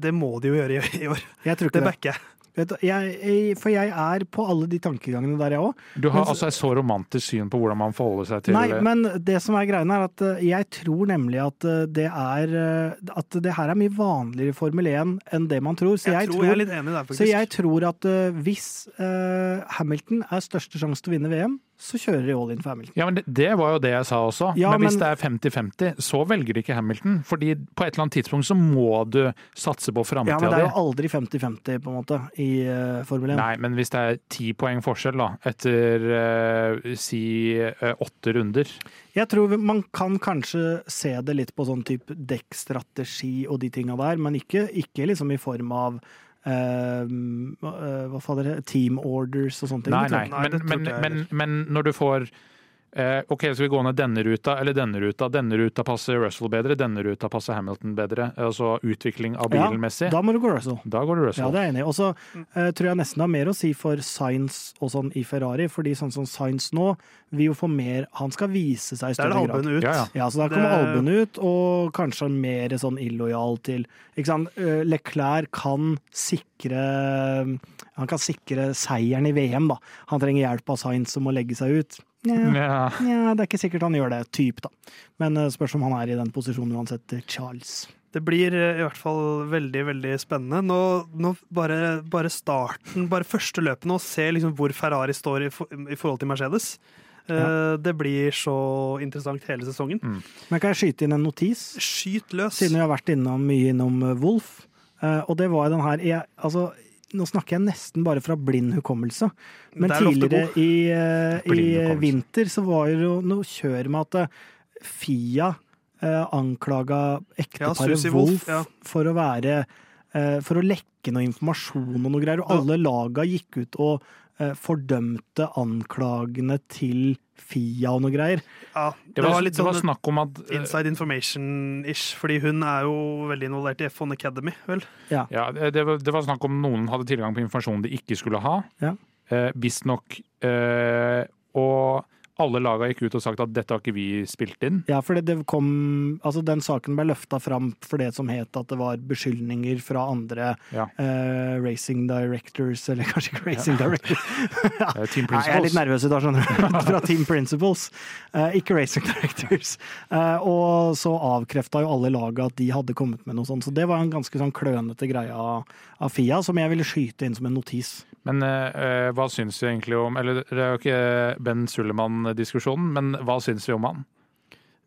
det må de jo gjøre i, år. Jeg tror Det ikke det. backer jeg. Vet du, jeg, jeg, for jeg er på alle de tankegangene der, jeg òg. Du har Men- altså et så romantisk syn på hvordan man forholder seg til Nei, men det som er greia, er at eh, jeg tror nemlig at eh, det er eh, At det her er mye vanligere i Formel 1 enn det man tror. Så Jeg, jeg, tror jeg er litt enig der, faktisk. så jeg tror at hvis uh, Hamilton er største sjanse til å vinne VM, så kjører de all in for Hamilton. Ja, men det, det var jo det jeg sa også. Ja, men hvis men- det er 50-50, så velger de ikke Hamilton. Fordi på et eller annet tidspunkt så må du satse på Ja, men det er jo aldri 50-50 på en måte i uh, Formel 1. Nei, men hvis det er ti poeng forskjell da, etter uh, si åtte uh, runder Jeg tror man kan kanskje se det litt på sånn type dekkstrategi og de tinga der, men ikke, ikke liksom i form av eh, hva eh, hva fader det team orders og sånne ting. Nei, nei. Nei, men, men, men, men når du får OK, skal vi gå ned denne ruta eller denne ruta. Denne ruta passer Russell bedre, denne ruta passer Hamilton bedre. Altså utvikling av Ja, bilen-messig. Da må du gå Russell. Da går det Ja, det er jeg enig i. Og så eh, tror jeg nesten det har mer å si for Science og sånn i Ferrari, fordi sånn som Science nå vil jo få mer Han skal vise seg i Det er det større albuen ut. Ja, ja. Ja, så der kommer Det- albuen ut, og kanskje mer sånn illojal til ikke sant? Eh, Leclerc kan sikre Han kan sikre seieren i VM, da. Han trenger hjelp av Sainz som må legge seg ut. Nja, Ja. det er ikke sikkert han gjør det, typ, da. Men eh, spørs om han er i den posisjonen uansett. eh, Charles. Det blir eh, i hvert fall veldig veldig spennende. Nå, nå bare, bare starten, bare første løpet nå, se liksom hvor Ferrari står i, for, i forhold til Mercedes. Ja. Det blir så interessant hele sesongen. Men kan jeg skyte inn en notis? Skyt løs! Siden vi har vært innom, mye innom Wolf. Eh, og det var den her jeg, altså, Nå snakker jeg nesten bare fra blind hukommelse. Men er tidligere i, eh, i vinter så var det jo noe kjør med at eh, Fia eh, anklaga ekteparet ja, Wolf, ja. for å være eh, For å lekke noe informasjon og noe greier. Og alle laga gikk ut og eh, fordømte anklagene til Fia og noe greier. Ja, Det var, litt det var sånn snakk om at eh, inside information-ish, fordi hun er jo veldig involvert i F1 Academy, vel? Ja, det var, det var snakk om noen hadde tilgang på informasjon de ikke skulle ha. Ja. Eh, Visstnok. Eh, og alle laga gikk ut og sagt at dette har ikke vi spilt inn. Ja, for det, det kom Altså, den saken ble løfta fram for det som het at det var beskyldninger fra andre Ja. eh, racing directors, eller kanskje ikke racing directors. ja. Team Nei, jeg er litt nervøs i dag, skjønner du. fra Team Principles, eh, ikke racing directors. Eh, og så avkrefta jo alle laga at de hadde kommet med noe sånt. Så det var en ganske sånn klønete greie av, av Fia, som jeg ville skyte inn som en notis. Men eh, eh, hva syns du egentlig om Eller det er jo ikke Ben Sullivan-diskusjonen, men hva syns vi om han?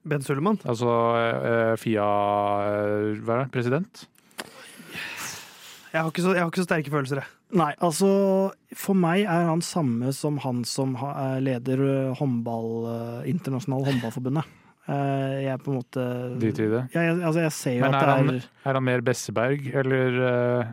Ben Sullivan. Altså uh, Fia eh, hva er det, president? Jeg har ikke så, jeg har ikke så sterke følelser, jeg. Nei, altså For meg er han samme som han som er leder eh, håndball, internasjonal håndballforbundet. Eh, Jeg er på en måte Drit i det. Ja, jeg, altså jeg ser jo Men at er han, er han mer Besseberg, eller eh,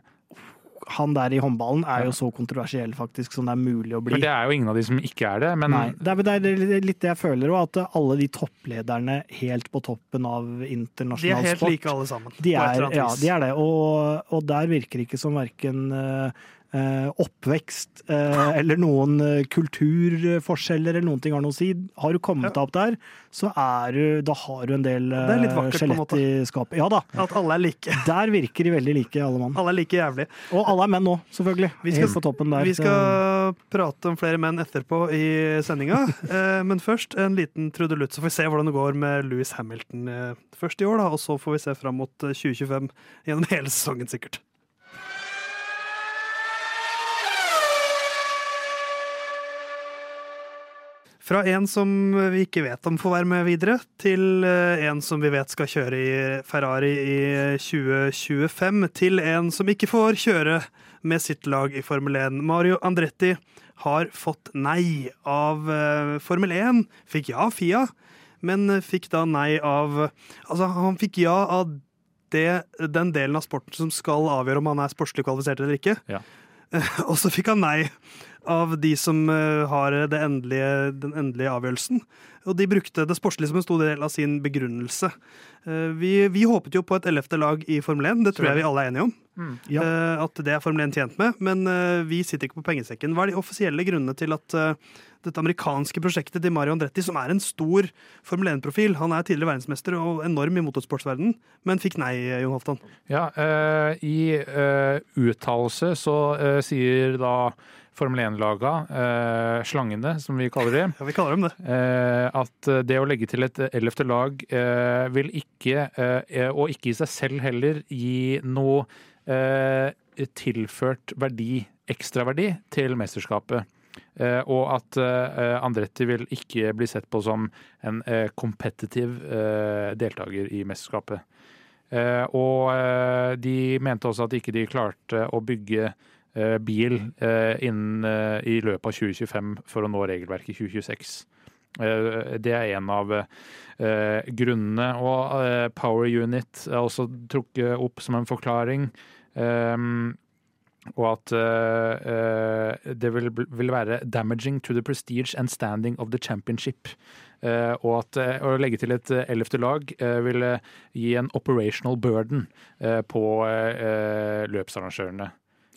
han der i håndballen er jo så kontroversiell faktisk som det er mulig å bli. Men det er jo ingen av de som ikke er det, men Nei, det er, det er litt det jeg føler òg, at alle de topplederne helt på toppen av De er helt sport like alle sammen. de er, ja, de er det, og, og der virker det ikke som verken eh, oppvekst eh, eller noen eh, kulturforskjeller eller noen ting har noe å si. Har du kommet deg opp der, så er du, da har du en del eh, skjelett i skapet. Ja da, At alle er like. der virker de veldig like, alle mann. Alle er like jævlig. Og alle er menn nå, selvfølgelig. Vi skal- Helt på toppen der. Vi skal prate om flere menn etterpå i sendinga, eh, men først en liten trudelutt, så får vi se hvordan det går med Louis Hamilton eh, først i år, da, og så får vi se fram mot eh, 2025 gjennom hele sesongen, sikkert. Fra en som vi ikke vet om får være med videre, til eh, en som vi vet skal kjøre i Ferrari i 2025, til en som ikke får kjøre med sitt lag i Formel 1. Mario Andretti har fått nei av eh, Formel 1. Fikk ja av Fia, men fikk da nei av Altså, han fikk ja av det, den delen av sporten som skal avgjøre om han er sportslig kvalifisert eller ikke. Ja. Og så fikk han nei av de som eh, har det endelige, den endelige avgjørelsen. Og de brukte det sportslige som en stor del av sin begrunnelse. Eh, Vi, vi håpet jo på et ellevte lag i Formel 1, det tror jeg vi alle er enige om. Ja. Eh, At det er Formel 1 tjent med, men vi sitter ikke på pengesekken. Hva er de offisielle grunnene til at dette amerikanske prosjektet til Mario Andretti, som er en stor Formel 1-profil Han er tidligere verdensmester og enorm i motorsportsverdenen, men fikk nei, Jon Halvdan. Ja, uh, i uh, uttalelse så uh, sier da Formel 1-laga, eh, slangene som vi kaller dem, Ja, vi kaller dem det. eh, at det å legge til et ellevte lag eh, vil ikke, eh, og ikke i seg selv heller, gi noe eh, tilført verdi, ekstraverdi, til mesterskapet. Eh, og at eh, Andretti vil ikke bli sett på som en eh, kompetitiv eh, deltaker i mesterskapet. Eh, og eh, de mente også at ikke de klarte å bygge eh, bil eh, innen, eh, i løpet av 2025 for å nå regelverket i 2026. Eh, det er en av eh, grunnene. Og eh, Power Unit er også trukket opp som en forklaring. Og at eh, eh, det vil, være 'damaging to the prestige and standing of the championship'. Eh, og at eh, å legge til et eh, ellevte lag ville vil eh, gi en operational burden eh, på eh, løpsarrangørene.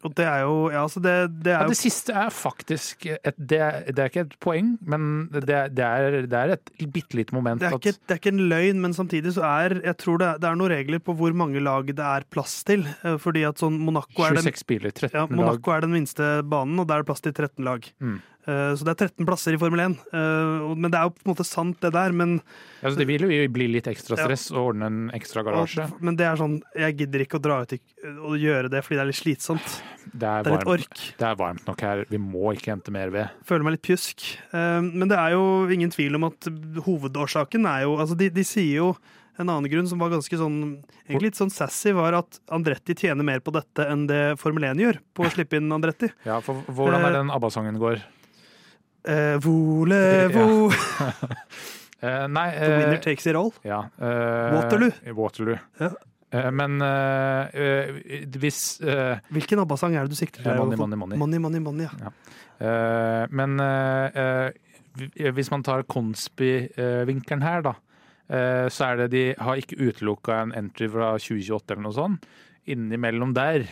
Og det er jo Ja, altså, det, det er jo det siste er faktisk et, det, er, det er ikke et poeng, men det, er- det, er, et bitte lite moment. det er, ikke, det er ikke en løgn, men samtidig så er Jeg tror det, det er noen regler på hvor mange lag det er plass til. eh, Fordi at sånn Monaco er den 26 biler, 13 Ja, lag. Monaco er den minste banen, og der er det plass til 13 lag. Mm. Eh, Så det er 13 plasser i Formel 1. Eh, Men det er jo på en måte sant, det der. Men, Ja, så det vil jo bli litt ekstra stress å ordne en ekstra garasje. og, men det er sånn Jeg gidder ikke å dra ut og gjøre det fordi det er litt slitsomt. Det er, Det er litt ork. det er varmt nok her. Vi må ikke hente mer ved. Føler meg litt pjusk. Eh, Men det er jo ingen tvil om at hovedårsaken er jo Altså, de, de sier jo en annen grunn som var ganske sånn Egentlig litt sånn sassy, var at Andretti tjener mer på dette enn det Formel 1 gjør på å slippe inn Andretti. Ja, for Hvordan er den ABBA-sangen går? Eh, Volevo Uh, nei The winner eh, takes it all. ja, uh, Waterloo. Waterloo. Ja. Men hvis Hvilken ABBA-sang er det du sikter til? Money, Money, Money. money, money, money ja. Men hvis man tar Konsby-vinkelen her, da, så er det de har ikke utelukka en entry fra 2028 eller noe sånt. Innimellom der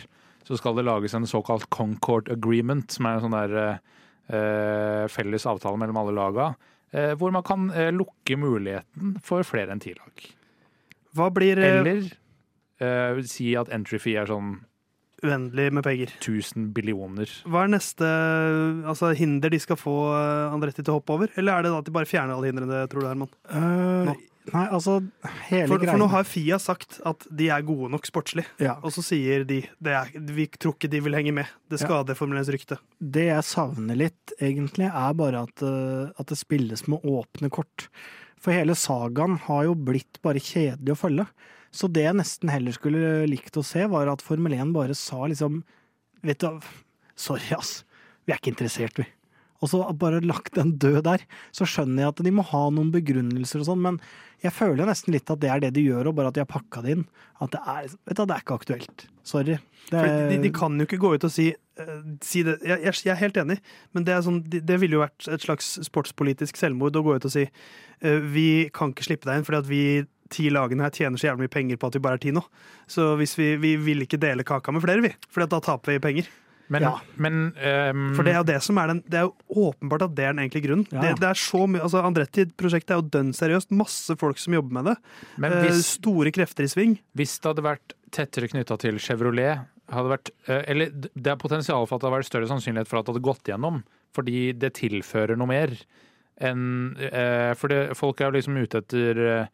så skal det lages en såkalt Concord Agreement, som er en sånn der felles avtale mellom alle laga, eh, hvor man kan eh, lukke muligheten for flere enn ti lag. Hva blir eh, Eller eh, si at entry fee er sånn uendelig med penger? 1000 billioner. Hva er neste altså, hinder de skal få eh, Andretti til å hoppe over? Eller er det da at de bare fjerner alle hindrene, tror du, Herman? Uh. Nei, altså, hele For, for nå har Fia sagt at de er gode nok sportslig, ja. og så sier de er, vi tror ikke de vil henge med. Det Ja. skader Formel 1s rykte. Det jeg savner litt, egentlig, er bare at, eh, at det spilles med åpne kort. For hele sagaen har jo blitt bare kjedelig å følge. Så det jeg nesten heller skulle likt å se, var at Formel 1 bare sa liksom Vet du, sorry, ass. Vi er ikke interessert, vi. Og så bare lagt den død der. Så skjønner jeg at de må ha noen begrunnelser og sånn, men jeg føler nesten litt at det er det de gjør, og bare at de har pakka det inn. At det er, vet du, det er ikke aktuelt. Sorry. Det, For de, de kan jo ikke gå ut og si, eh, si det. Jeg, jeg, jeg er helt enig, men det, er sånn, det, det ville jo vært et slags sportspolitisk selvmord å gå ut og si eh, vi kan ikke slippe deg inn fordi at vi ti lagene her tjener så jævlig mye penger på at vi bare er ti nå. Så hvis vi, vi vil ikke dele kaka med flere, vi. For da taper vi penger. Men, Ja. men um... For det er jo det som er den Det er jo åpenbart at det er den egentlige grunnen. Ja. Det, det er så mye altså Andretti-prosjektet er jo dønn seriøst. Masse folk som jobber med det. men Eh, hvis, Store krefter i sving. hvis det hadde vært tettere knytta til Chevrolet hadde vært, eh, eller Det er potensial for at det hadde vært større sannsynlighet for at det hadde gått gjennom. Fordi det tilfører noe mer enn eh, For det, folk er jo liksom ute etter eh, eh,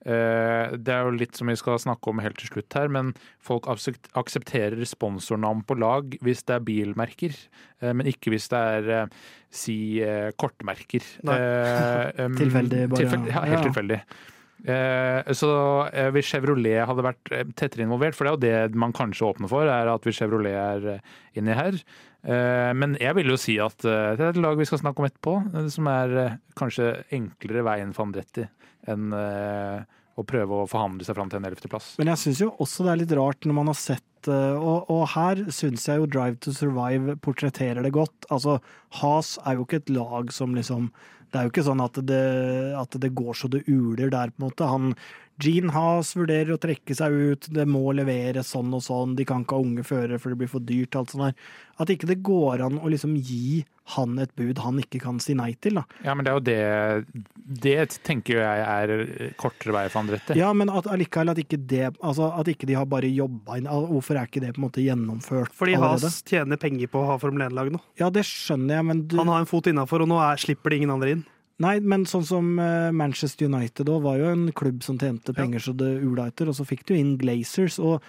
Det er jo litt som vi skal snakke om helt til slutt her, men folk aksepterer sponsornavn på lag hvis det er bilmerker, eh, men ikke hvis det er eh, si eh, kortmerker. Eh, Tilfeldig bare, tilfeldig, ja, helt ja. tilfeldig. Eh, så eh, hvis Chevrolet hadde vært eh, tettere involvert, for det er jo det man kanskje åpner for, er at hvis Chevrolet er eh, inni her. Eh, men jeg vil jo si at eh, det er et lag vi skal snakke om etterpå, eh, som er eh, kanskje enklere veien for Andretti enn eh, å prøve å forhandle seg fram til en ellevteplass. Men jeg syns jo også det er litt rart når man har sett eh, Og, og her syns jeg jo Drive to Survive portretterer det godt. Altså, Has er jo ikke et lag som liksom Det er jo ikke sånn at det, at det går så det uler der, på en måte. Han Gene Haas vurderer å trekke seg ut, det må leveres sånn og sånn, de kan ikke ha unge førere for det blir for dyrt, alt sånt der. At ikke det går an å liksom gi han et bud han ikke kan si nei til, da. Ja, men det er jo det Det tenker jo jeg er kortere vei for Andretti. Ja, men at allikevel at ikke det Altså at ikke de har bare jobba inn Hvorfor er ikke det på en måte gjennomført Fordi allerede? Has tjener penger på å ha Formel 1-lag nå. Ja, det skjønner jeg, men du, Han har en fot innafor, og nå er, slipper det ingen andre inn. Nei, men sånn som eh, Manchester United òg, var jo en klubb som tjente penger så det ula etter, og så fikk du inn Glazers, og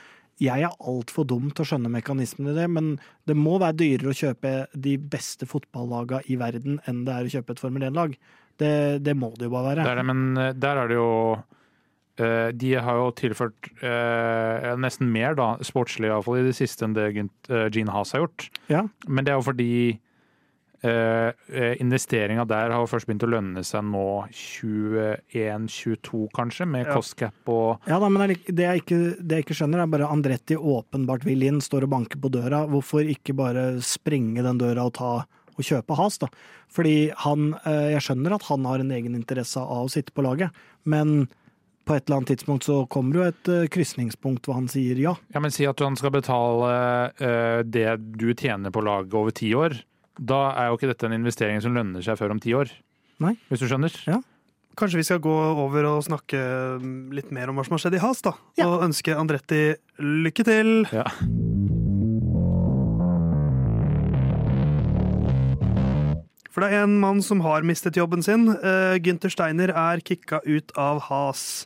jeg er altfor dum til å skjønne mekanismen i det, men det må være dyrere å kjøpe de beste fotballagene i verden enn det er å kjøpe et Formel 1-lag. Det, det må det jo bare være. Det er det, men eh, der er det jo eh, De har jo tilført nesten mer, da, sportslig iallfall, i det siste enn det Gene Haas har gjort. Ja. Men det er jo fordi investeringa der har først begynt å lønne seg nå 21-22, kanskje, med Ja. cost cap og Ja da, men det, jeg ikke, det jeg ikke skjønner, er bare Andretti åpenbart vil inn, står og banker på døra. Hvorfor ikke bare sprenge den døra og ta og kjøpe Has, da? Fordi han eh, Jeg skjønner at han har en egen interesse av å sitte på laget, men på et eller annet tidspunkt så kommer det jo et uh, krysningspunkt hvor han sier ja. Ja, men si at han skal betale uh, det du tjener på laget over ti år. Da er jo ikke dette en investering som lønner seg før om ti år. Nei. Hvis du skjønner? Ja. Kanskje vi skal gå over og snakke mm, litt mer om hva som har skjedd i Has, da. Ja. Og ønske Andretti lykke til. Ja. For det er en mann som har mistet jobben sin. Uh, Gynter Steiner er kicka ut av Has.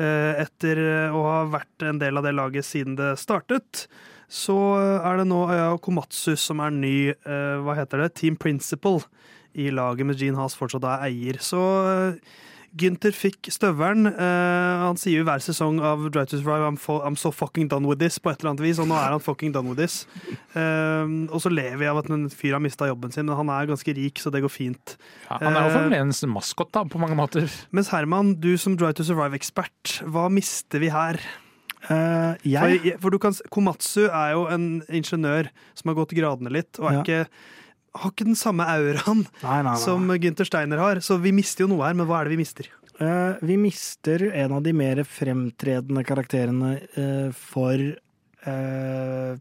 Eh, etter å ha vært en del av det laget siden det startet, så er det nå Aya Komatsu som er ny eh, hva heter det, team principal i laget med Gene Haas fortsatt er eier. Så uh, Gynter fikk støvelen. Uh, han sier jo hver sesong av Drive to Survive I'm, I'm so fucking done with this, på et eller annet vis, og nå er han fucking done with this. Uh, og så lever jeg av at en fyr har mista jobben sin, men han er ganske rik, så det går fint. Ja, han er jo Eh, Formel 1s maskot da, på mange måter. Mens Herman, du som Drive to Survive-ekspert, hva mister vi her? For, jeg for du kan, Komatsu er jo en ingeniør som har gått gradene litt, og er Ja. ikke, har ikke den samme auraen Nei, nei, nei. som Gunther Steiner har. Så vi mister jo noe her, men hva er det vi mister? Uh, vi mister en av de mer fremtredende karakterene uh, for uh,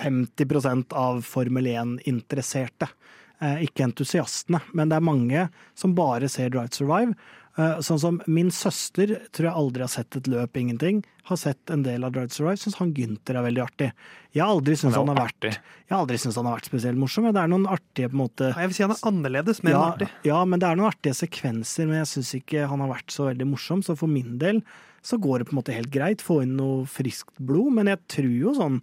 50 av Formel 1-interesserte. Eh, ikke entusiastene, men det er mange som bare ser Drive to Survive. Eh, sånn som min søster tror jeg aldri har sett et løp, ingenting. Har sett en del av Drive to Survive. Syns han Gynter er veldig artig. Jeg har aldri syntes Han han, har vært. Jeg aldri syntes han har vært spesielt morsom. men Det er noen artige på en måte Jeg vil si han er annerledes, men ja, artig. ja, men det er noen artige sekvenser, men jeg syns ikke han har vært så veldig morsom. Så for min del så går det på en måte helt greit. Få inn noe friskt blod. Men jeg tror jo sånn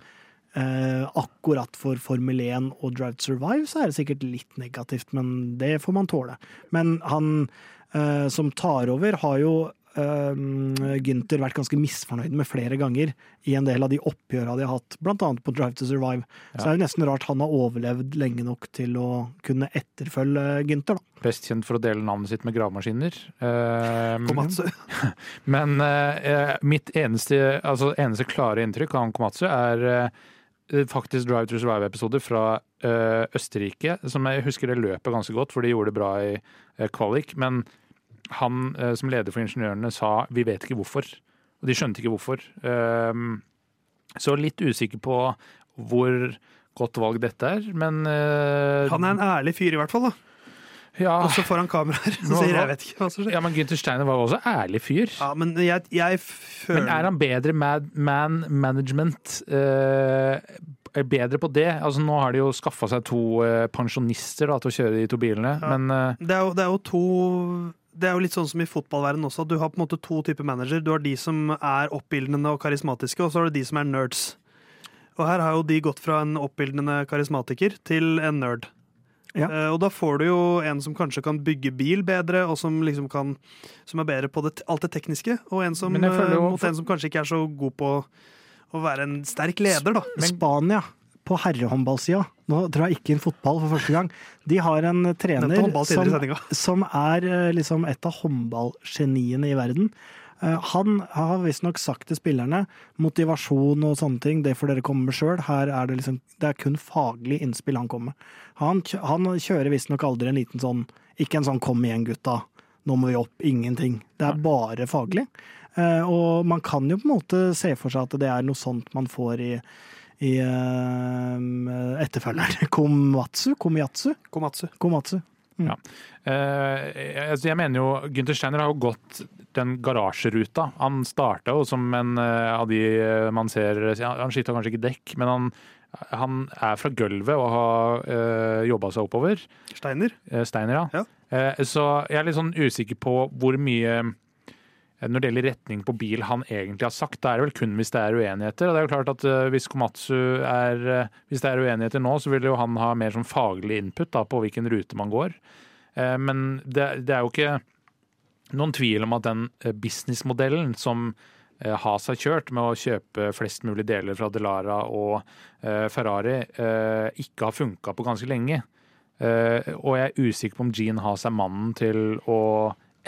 eh, akkurat for Formel 1 og Drive to Survive så er det sikkert litt negativt, men det får man tåle. Men han eh, som tar over, har jo um, Gynter vært ganske misfornøyd med flere ganger i en del av de oppgjøra de har hatt, annet på Drive to Survive. Så det er jo nesten rart han har overlevd lenge nok til å kunne etterfølge Gynter, da. Best kjent for å dele navnet sitt med gravemaskiner. Eh, Komatsu. Men eh, mitt eneste, altså, eneste klare inntrykk av Komatsu er eh, faktisk Drive to Survive-episoder fra eh, Østerrike. Som jeg husker det løpet ganske godt, for de gjorde det bra i eh, kvalik. Men han eh, som leder for ingeniørene sa vi vet ikke hvorfor. Og de skjønte ikke hvorfor. Eh, så litt usikker på hvor godt valg dette er, men eh, Han er en ærlig fyr, i hvert fall. da ja, Også foran kameraer. Så sier jeg vet ikke hva som skjer. ja, men Gunther Steiner var også ærlig fyr. Ja, men jeg, jeg føler Men er han bedre mad, man management? Uh, er bedre på det? Altså Nå har de jo skaffa seg to eh, pensjonister da, til å kjøre de to bilene, Ja. men eh, det er, jo, det er jo to Det er jo litt sånn som i fotballverdenen også. at Du har på en måte to typer manager. Du har de som er oppildnende og karismatiske, og så har du de som er nerds. Og her har jo de gått fra en oppildnende karismatiker til en nerd. Ja. Uh, og da får du jo en som kanskje kan bygge bil bedre, og som liksom kan Som er bedre på det, alt det tekniske, og en som, Men jeg eh, jo- mot en som kanskje ikke er så god på å være en sterk leder, da. Spania på herrehåndballsida, nå drar jeg ikke inn fotball for første gang, de har en trener som, som er eh, liksom et av håndballgeniene i verden. Eh, Han har visstnok sagt til spillerne motivasjon og sånne ting, det får dere komme med sjøl. Her er det liksom Det er kun faglig innspill han kommer med. Han, han kjører visstnok aldri en liten sånn Ikke en sånn 'kom igjen, gutta', nå må vi opp. Ingenting. Det er bare faglig. Eh, Og man kan jo på en måte se for seg at det er noe sånt man får i i uh, etterfølgeren. Komatsu? Komiatsu? Komatsu. Komatsu. Mm. Ja. Uh, jeg mener jo Gunther Steiner har jo gått den garasjeruta. Han starta jo som en uh, av de man ser Han skifta kanskje ikke dekk, men han, han er fra gulvet og har uh, jobba seg oppover. Steiner. Steiner, ja. Ja. Eh, Så jeg er litt sånn usikker på hvor mye når det gjelder retning på bil han egentlig har sagt. Da er det vel kun hvis det er uenigheter. Og det er jo klart at eh, Hvis Komatsu er eh, Hvis det er uenigheter nå, så vil jo han ha mer sånn faglig input da, på hvilken rute man går. Eh, Men det, det er jo ikke noen tvil om at den eh, businessmodellen som eh, Has har kjørt med å kjøpe flest mulig deler fra Delara og eh, Ferrari, eh, ikke har funka på ganske lenge. Eh, og jeg er usikker på om Gene Haas er mannen til å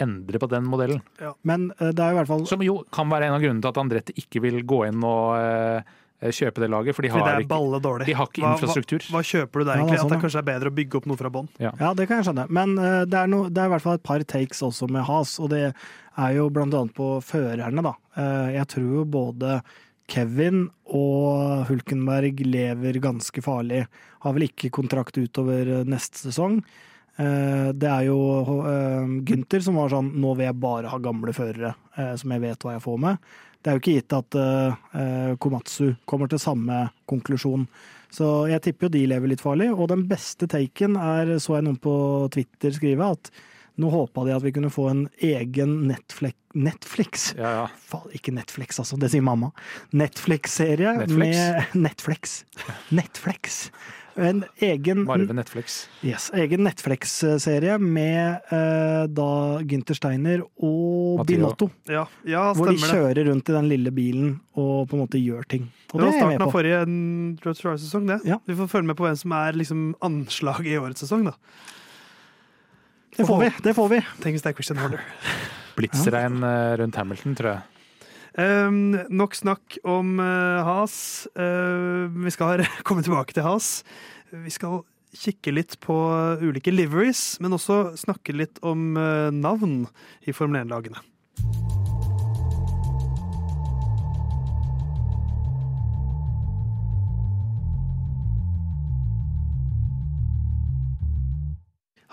endre på den modellen. Men eh, det er jo i hvert fall Som jo kan være en av grunnene til at Andrette ikke vil gå inn og eh, kjøpe det laget, for de har for ikke, de har ikke Hva- infrastruktur. Hva, hva kjøper du der, Ja, er egentlig? sånn, At det kanskje er bedre å bygge opp noe fra bånn? Ja, det kan jeg skjønne. Men eh, det, er no, det er i hvert fall et par takes også med Has, og det er jo blant annet på førerne, da. Eh, jeg tror jo både Kevin og Hulkenberg lever ganske farlig. Har vel ikke kontrakt utover neste sesong. Eh, det er jo Gunther Gynter som var sånn Nå vil jeg bare ha gamle førere eh, som jeg vet hva jeg får med. Det er jo ikke gitt at eh, eh, Komatsu kommer til samme konklusjon. Så jeg tipper jo de lever litt farlig. Og den beste taken er, så jeg noen på Twitter skrive, at nå håpa de at vi kunne få en egen Netflix, Netflix. Ja, ja. Faen, ikke Netflix, altså. Det sier mamma. Netflix-serie Netflix? med Netflix. Netflix. En egen, Varve Netflix. yes, egen Netflix-serie med eh, da Gynter Steiner og Matteo. Binotto. Ja, ja Hvor de det. kjører rundt i den lille bilen og på en måte gjør ting. Og Det det var er jeg starten med av på. forrige Drive-sesong, det. Ja. Vi får følge med på hvem som er liksom anslaget i årets sesong, da. Det får vi. det får vi. Tenk hvis det er Christian Horner. Blitsregn eh, rundt Hamilton, tror jeg. Um, nok snakk om uh, Has. Uh, vi skal komme tilbake til Has. Vi skal kikke litt på ulike liveries, men også snakke litt om uh, navn i Formel 1-lagene.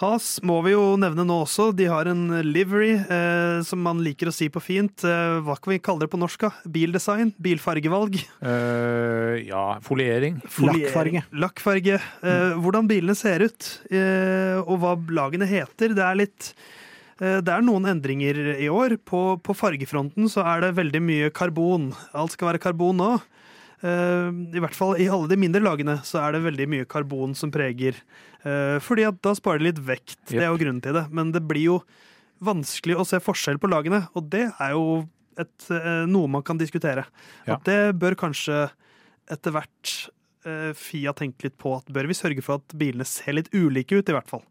Has må vi jo nevne nå også. De har en livery, eh, som man liker å si på fint. Eh, hva kan vi kalle det på norsk? da? Bildesign? Bilfargevalg? Uh, ja, foliering. Foliering, Lakkfarge. Lakkfarge. Eh, hvordan bilene ser ut, eh, og hva lagene heter. Det er litt eh, det er noen endringer i år. På, på fargefronten så er det veldig mye karbon. Alt skal være karbon nå. Eh, I hvert fall i alle de mindre lagene så er det veldig mye karbon som preger. Eh, fordi at da sparer det litt vekt. Det er jo grunnen til det. Men det blir jo vanskelig å se forskjell på lagene, og det er jo et, eh, noe man kan diskutere. Ja. At det bør kanskje etter hvert Fia tenke litt på at bør vi sørge for at bilene ser litt ulike ut, i hvert fall.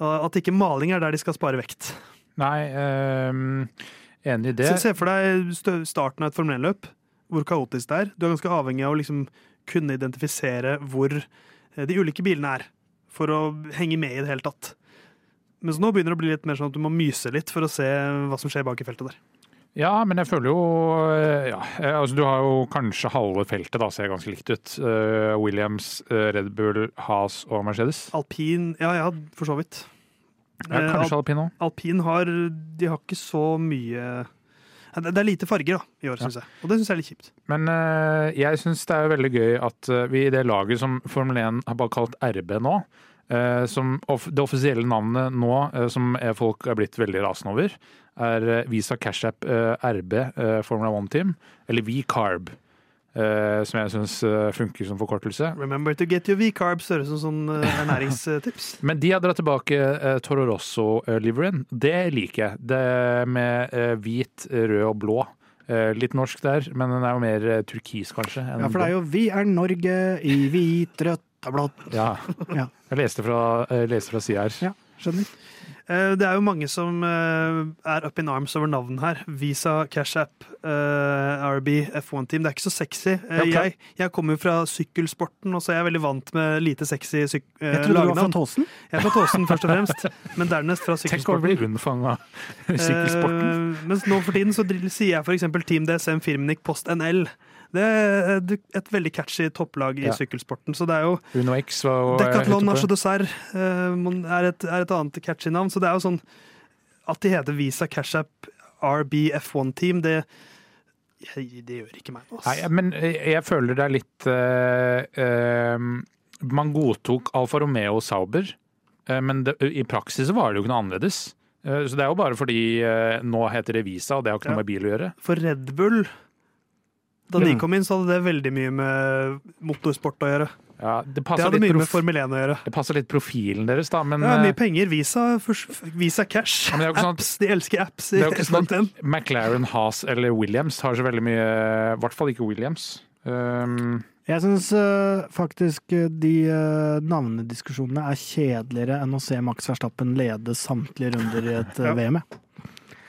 At ikke maling er der de skal spare vekt. Nei, ehm, enig i det. Se, se for deg starten av et Formel 1-løp, hvor kaotisk det er. Du er ganske avhengig av å liksom kunne identifisere hvor eh, de ulike bilene er, for å henge med i det hele tatt. Mens nå begynner det å bli litt mer sånn at du må myse litt for å se hva som skjer bak i feltet der. Ja, men jeg føler jo eh, ja, eh, altså Du har jo kanskje halve feltet da ser ganske likt ut. Uh, Williams, eh, Red Bull, Haas og Mercedes. Alpin Ja, ja, for så vidt. Ja, Eh, kanskje alpin òg. Al Alpin har De har ikke så mye Det er lite farger da, i år, Ja. syns jeg. Og det syns jeg er litt kjipt. Men uh, jeg syns det er veldig gøy at eh, vi i det laget som Formel 1 har bare kalt RB nå, uh, som off det offisielle navnet nå, uh, som er folk er blitt veldig rasende over, er Visa Cash App eh, RB Formula 1 Team, eller V-Carb. Eh, som jeg syns funker som forkortelse. Remember to get your V-carbs, høres ut som sånn uh, ernæringstips. Men de har dratt tilbake uh, Toro Rosso-liveryen. Det liker jeg. Det med hvit, rød og blå. Litt norsk der, men den er jo mer turkis, kanskje. Ja, for det er jo 'Vi er Norge i hvit, rødt og blått'. Ja. Ja. Jeg leste fra, leste fra sida her. Ja, skjønner. Eh, Det er jo mange som eh, er up in arms over navn her. Visa, Cash App, eh, RB, F1 Team. Det er ikke så sexy. Jeg, jeg kommer jo fra sykkelsporten, og så er jeg veldig vant med lite sexy syk Jeg trodde du var fra. Tåsen. Jeg er fra Tåsen, først og fremst, men dernest fra Tenk å bli sykkelsporten. unnfanga sykkelsporten. Mens nå for tiden så sier jeg f.eks. Team DSM Firmenich Post NL. Det er et veldig catchy topplag i Ja. sykkelsporten, så det er jo Uno X var jo Decathlon oppe. Dessert eh, er, et, er et annet catchy navn. Så det er jo sånn At de heter Visa Cash App RB F1 Team, det, det gjør ikke meg noe. Nei, men jeg, føler det er litt uh, uh, Man godtok Alfa Romeo og Sauber, uh, men det, i praksis var det jo ikke noe annerledes. Eh, så det er jo bare fordi eh, nå heter det Visa, og det har ikke Ja. noe med bil å gjøre. For Red Bull Da de kom inn, så hadde det veldig mye med motorsport å gjøre. Ja, det Det hadde mye med Formel 1 å gjøre. det passer litt profilen deres, da, men Ja, eh, mye penger. Visa, Visa Cash. Ja, men det er jo ikke sånn at- De elsker apps. det er jo ikke sånn at McLaren, Haas eller Williams har så veldig mye I hvert fall ikke Williams. Um, Jeg syns faktisk eh, de uh, navnediskusjonene er kjedeligere enn å se Max Verstappen lede samtlige runder i et uh, Ja. VM.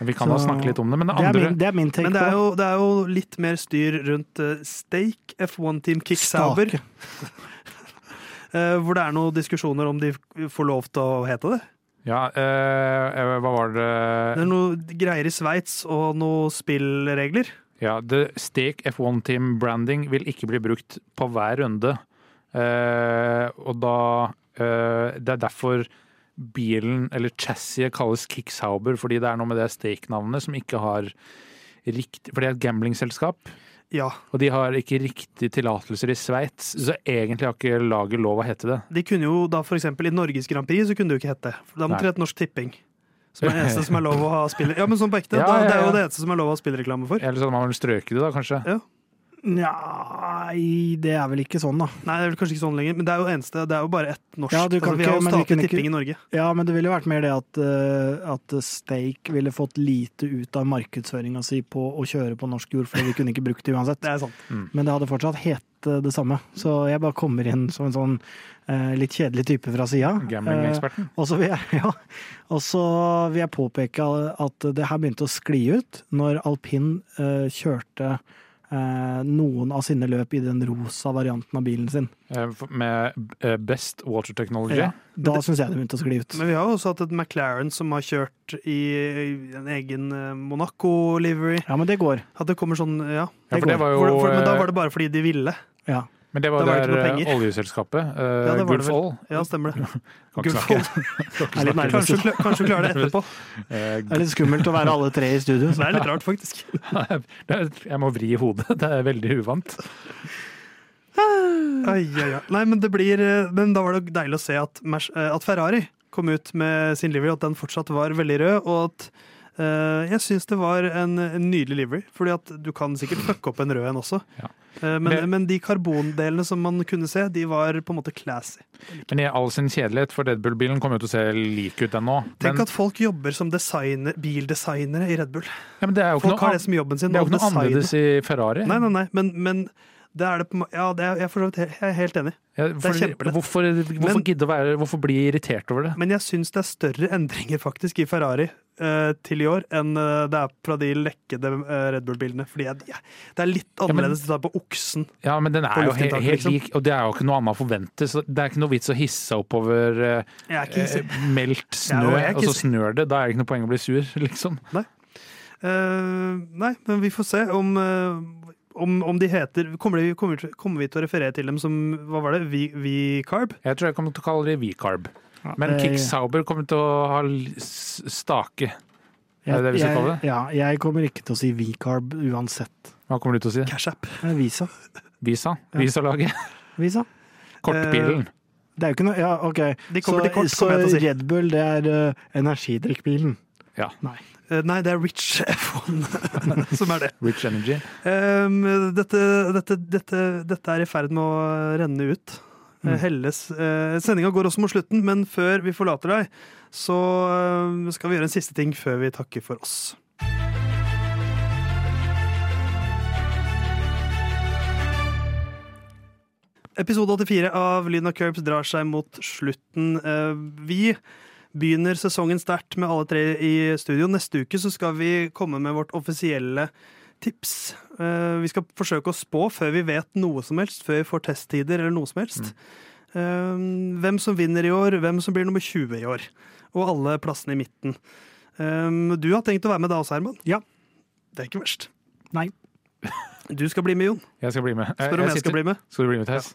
Vi kan Så- da snakke litt om det, men det Det er andre min, det er min take Men det er, jo, det er jo litt mer styr rundt uh, Stake, F1 Team Kicksauber. Eh, hvor det er noen diskusjoner om de får lov til å hete det. Ja, eh, hva var Det det er noe greier i Sveits og noen spillregler. Ja, det Stake F1 Team branding vil ikke bli brukt på hver runde. Uh, og da uh, Det er derfor bilen, eller chassiset, kalles Kicksauber, fordi det er noe med det Stake-navnet som ikke har riktig For det er et gamblingselskap, Ja, og de har ikke riktig tillatelser i Sveits, så egentlig har ikke laget lov å hete det. De kunne jo da eksempel i Norges Grand Prix så kunne det jo ikke hete. For Da måtte det hete Norsk Tipping. Som er det eneste som er lov å ha spill... Ja, men sånn på ekte. Ja, da, ja, Det er jo det eneste som er lov å ha spillreklame for. Eller så hadde man vel strøket det, da, kanskje. Nei, det er vel ikke sånn, da. Nei, det er vel kanskje ikke sånn lenger, men det er jo eneste Det er jo bare ett norsk. Ja, altså, vi har jo statlig tipping ikke- tipping i Norge. Ja, men det ville vært mer det at, uh, at Stake ville fått lite ut av markedsføringa si på å kjøre på norsk jord, for vi kunne ikke brukt det uansett. Det er sant. Men det hadde fortsatt hett eh, det samme. Så jeg bare kommer inn som en sånn uh, litt kjedelig type fra sida. Gambling-eksperten. Og så vil jeg, ja, og vil jeg påpeke at det her begynte å skli ut når alpin uh, kjørte noen av sine løp i den rosa varianten av bilen sin. Eh, Med eh, Best Water Technology. Ja, da syns jeg det begynte å skli ut. Men vi har jo også hatt et McLaren som har kjørt i en egen eh, Monaco-livery. Ja, men det går. At det kommer sånn, ja. Ja, for det var jo For, for, men da eh, var det bare fordi de ville. Ja. Men det var, Da var det der eh, oljeselskapet, uh, Ja, det Gulf. Oil Ja, stemmer det. Kan ikke Gulf snakke. Jeg litt nervøs. Kanskje, kanskje du klarer det etterpå. Eh, Det er litt skummelt å være alle tre i studio. Så det er litt rart, faktisk. Jeg må vri hodet. Det er veldig uvant. Ai, ai, ai. Nei, men, det blir, men da var det deilig å se at, at Ferrari kom ut med sin livery, at den fortsatt var veldig rød, og at jeg syns det var en, en nydelig livery, fordi at du kan sikkert fucke opp en rød en også. Ja. Eh, men, men de karbondelene som man kunne se, de var på en måte classy. Men i all sin kjedelighet, for Red Bull-bilen kommer jo til å se lik ut den nå. Tenk Men, at folk jobber som designer, bildesignere i Red Bull. ja, Folk noe, har det som jobben sin. det er jo ikke noe annerledes i Ferrari. Nei, nei, nei, men, men det er det på Ja, det er, jeg, er for he- jeg er helt enig. Ja, er fordi- kjempelett. Hvorfor, hvorfor Men- gidde å være Hvorfor bli irritert over det? Men jeg syns det er større endringer faktisk i Ferrari uh, til i år enn uh, det er fra de lekkede uh, Red Bull-bildene. Fordi jeg, ja, det er litt men- annerledes å ta på oksen. Ja, men den er jo he helt liksom. lik, og det er jo ikke noe annet å forvente. Så det er ikke noe vits å hisse oppover er meldt snø, og er så snør det. Da er det ikke noe poeng å bli sur, liksom. Eh, nei, men vi får se om, om, om de heter kommer, de, kommer, kommer vi til å referere til dem som hva var det, V-carb? Jeg tror jeg kommer til å kalle det V-carb. Ja, Men det- Kick Sauber kommer til å ha stake. Jeg. Er det det vi skal kalle det? Ja, jeg kommer ikke til å si V-carb uansett. Hva kommer du til å si? Cash App. Eh, Visa. Visa? Ja. Visa-laget? Visa. Kortbilen? Det er jo ikke noe Ja, OK. Kommer så, kort, så. Red Bull, det er uh, energidrikkbilen. Ja. Nei. Eh, nei, det er Rich F1 som er det. Rich Energy? Um, dette, dette, dette, dette er i ferd med å renne ut. Mm. Eh, Helles. Uh, Sendinga går også mot slutten, men før vi forlater deg, så eh, skal vi gjøre en siste ting før vi takker for oss. Episode 84 av Lyden av Curbs drar seg mot slutten. Eh, Vi begynner sesongen sterkt med alle tre i studio. Neste uke så skal vi komme med vårt offisielle tips. Eh, Vi skal forsøke å spå før vi vet noe som helst, før vi får testtider eller noe som helst. Mm. Hvem som vinner i år, hvem som blir nummer 20 i år. Og alle plassene i midten. Eh, Du har tenkt å være med da også, Herman? Ja. Det er ikke verst. Nei. Du skal bli med, Jon. Jeg skal bli med. Spør om jeg skal bli med. Skal du bli med, Tess?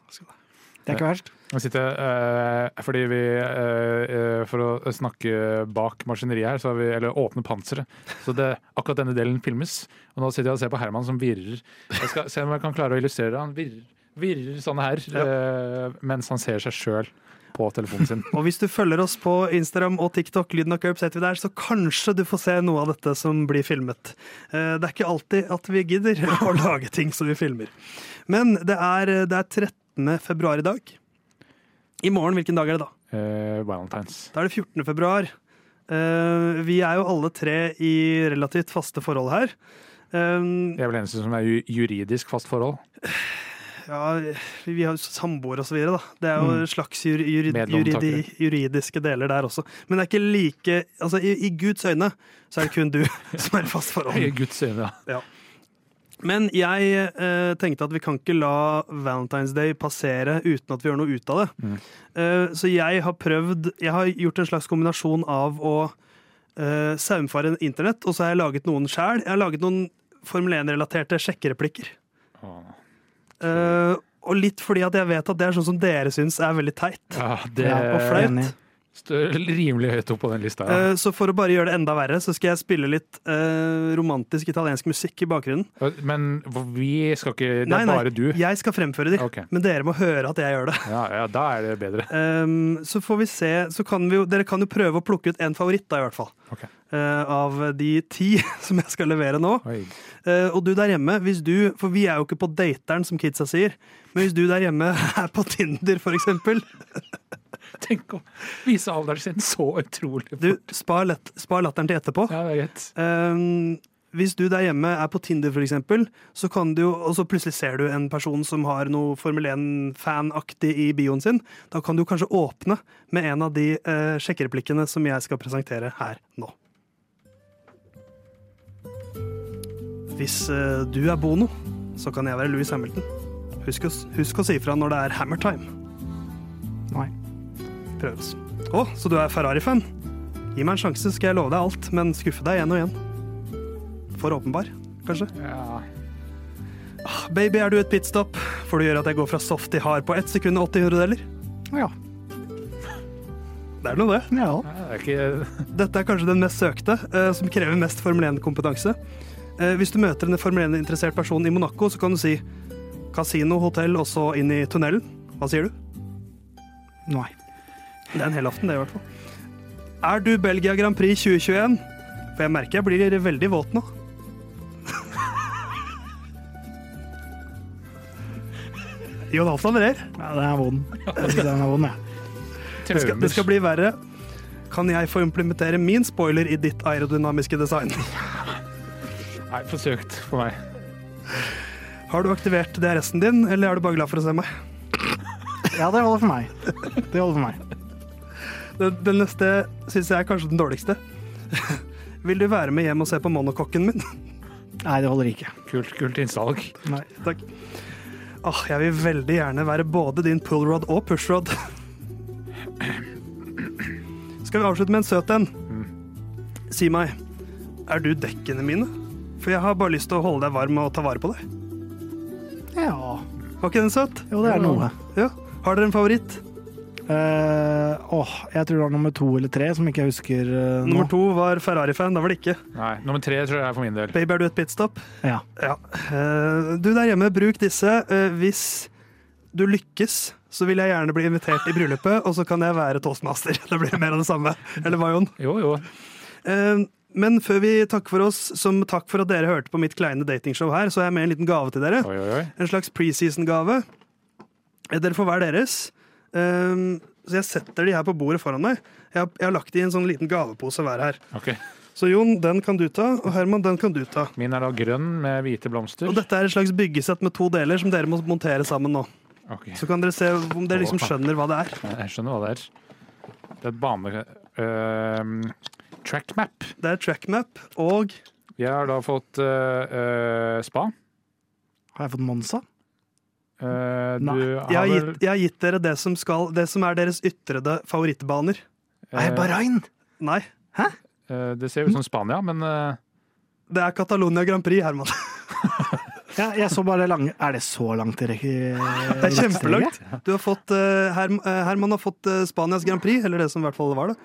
Det er ikke verst. Sitter, uh, fordi vi, uh, For å snakke bak maskineriet her, så har vi, eller åpne panseret. Så det, akkurat denne delen filmes. Og nå sitter jeg og ser på Herman som virrer. Jeg skal se om jeg kan klare å illustrere det. Han virrer, virrer sånn her eh, mens han ser seg sjøl på telefonen sin. Og hvis du følger oss på Instagram og TikTok, Lyden av Curbs heter vi der, så kanskje du får se noe av dette som blir filmet. Det er ikke alltid at vi gidder å lage ting som vi filmer. Men det er, det er 13. februar i dag. I morgen, hvilken dag er det da? Uh, Valentines. Da er det 14. februar. Uh, Vi er jo alle tre i relativt faste forhold her. Eh, Jeg er vel eneste som er I juridisk fast forhold. Ja, vi har jo samboere og så videre, da. Det er jo Mm. slags juri, juri, juridiske deler der også. Men det er ikke like Altså, i, i Guds øyne så er det kun du som er i fast forhold. I. Guds øyne, ja. Men jeg eh, tenkte at vi kan ikke la Valentine's Day passere uten at vi gjør noe ut av det. Mm. Eh, så jeg har prøvd Jeg har gjort en slags kombinasjon av å eh, saumfare internett, og så har jeg laget noen sjæl. Jeg har laget noen Formel 1-relaterte sjekkereplikker. Eh, og litt fordi at jeg vet at det er sånn som dere syns er veldig teit. Ja, det og flaut. Rimelig høyt opp på den lista. Ja. Eh, så for å bare gjøre det enda verre, så skal jeg spille litt eh, romantisk italiensk musikk i bakgrunnen. Men vi skal ikke Det er Nei, nei. bare du. Jeg skal fremføre de, okay. men dere må høre at jeg gjør det. Ja, ja, da er det bedre. Um, så får vi se så kan vi jo, Dere kan jo prøve å plukke ut en favoritt, da, i hvert fall. Okay. Eh, av de ti som jeg skal levere nå. Eh, og du der hjemme, hvis du For vi er jo ikke på dateren, som kidsa sier. Men hvis du der hjemme er på Tinder, for eksempel. Tenk å vise alderen sin så utrolig Du, fort. spar, lett, spar latteren til etterpå. Ja, det er greit. Um, hvis du der hjemme er på Tinder, for eksempel, så kan du og så plutselig ser du en person som har noe Formel 1-fan-aktig i bioen sin, da kan du kanskje åpne med en av de uh, sjekkereplikkene som jeg skal presentere her nå. Hvis eh, du er Bono, så kan jeg være Louis Hamilton. Husk å, husk å si ifra når det er hammer time. Nei. Prøves. Å, så du er Ferrari-fan? Gi meg en sjanse, skal jeg love deg alt, men skuffe deg igjen og igjen. For åpenbar, kanskje. Ja. Baby, er du et pitstop? For du gjør at jeg går fra soft til hard på ett sekund og 80 hundredeler. Ja. Det er noe, det. ja. Det er ikke Dette er kanskje den mest søkte, eh, som krever mest Formel 1-kompetanse. Eh, hvis du møter en Formel 1-interessert person i Monaco, så kan du si kasino, hotell, og så inn i tunnelen. Hva sier du? Nei. Det er en helaften, det, i hvert fall. Er du Belgia Grand Prix 2021? For jeg merker jeg blir veldig våt nå. Jon Halvdan ler. Ja, den er vond. Den er vond, jeg. Det skal, det skal bli verre. Kan jeg få implementere min spoiler i ditt aerodynamiske design? Nei, forsøkt for meg. Har du aktivert DRS-en din, eller er du bare glad for å se meg? Ja, det holder for meg. Det holder for meg. Den, den neste syns jeg er kanskje den dårligste. Vil du være med hjem og se på monokokken min? Nei, det holder ikke. Kult, kult innsalg. Nei. Takk. Åh, jeg vil veldig gjerne være både din pullrod og pushrod. Skal vi avslutte med en søt en? Si meg, er du dekkene mine? For jeg har bare lyst til å holde deg varm og ta vare på deg. Ja. Var ikke den søt? Jo, det er noe. Ja. Har dere en favoritt? Eh, åh, jeg tror det var nummer to eller tre, som ikke jeg husker eh, nå. Nummer to var Ferrari-fan, da var det ikke. Nei, Nummer tre tror jeg er for min del. Baby, er du et pitstop? Ja. Ja. Uh, du der hjemme, bruk disse. Eh, hvis du lykkes, så vil jeg gjerne bli invitert i bryllupet, og så kan jeg være toastmaster. Det blir mer av det samme. Eller hva, Jon? Jo, jo. Men før vi takker for oss, som takk for at dere hørte på mitt kleine datingshow her, så har jeg med en liten gave til dere. Oi, oi, oi. En slags preseason-gave. Dere får hver deres. Um, så jeg setter de her på bordet foran meg. Jeg har, jeg har lagt de i en sånn liten gavepose hver her. Okay. Så Jon, den kan du ta, og Herman, den kan du ta. Min er da grønn med hvite blomster. Og dette er et slags byggesett med to deler som dere må montere sammen nå. Okay. Så kan dere se om dere liksom skjønner hva det er. Jeg skjønner hva det er. Det er et bane... Uh, track map. Det er trackmap og Jeg har da fått uh, uh, spa. Har jeg fått Monza? Eh, Nei. du jeg har gitt, jeg har gitt dere det som, skal, det som er deres ytrede favorittbaner. Nei, Bahrain! Nei, eh, Det ser ut som Spania, men eh, det er Catalonia Grand Prix, Herman. Ja, jeg så bare det lange. Er det så langt til rekke? Det er kjempelangt. Du har fått, Herm, Herman har fått Spanias Grand Prix, eller det som i hvert fall var det.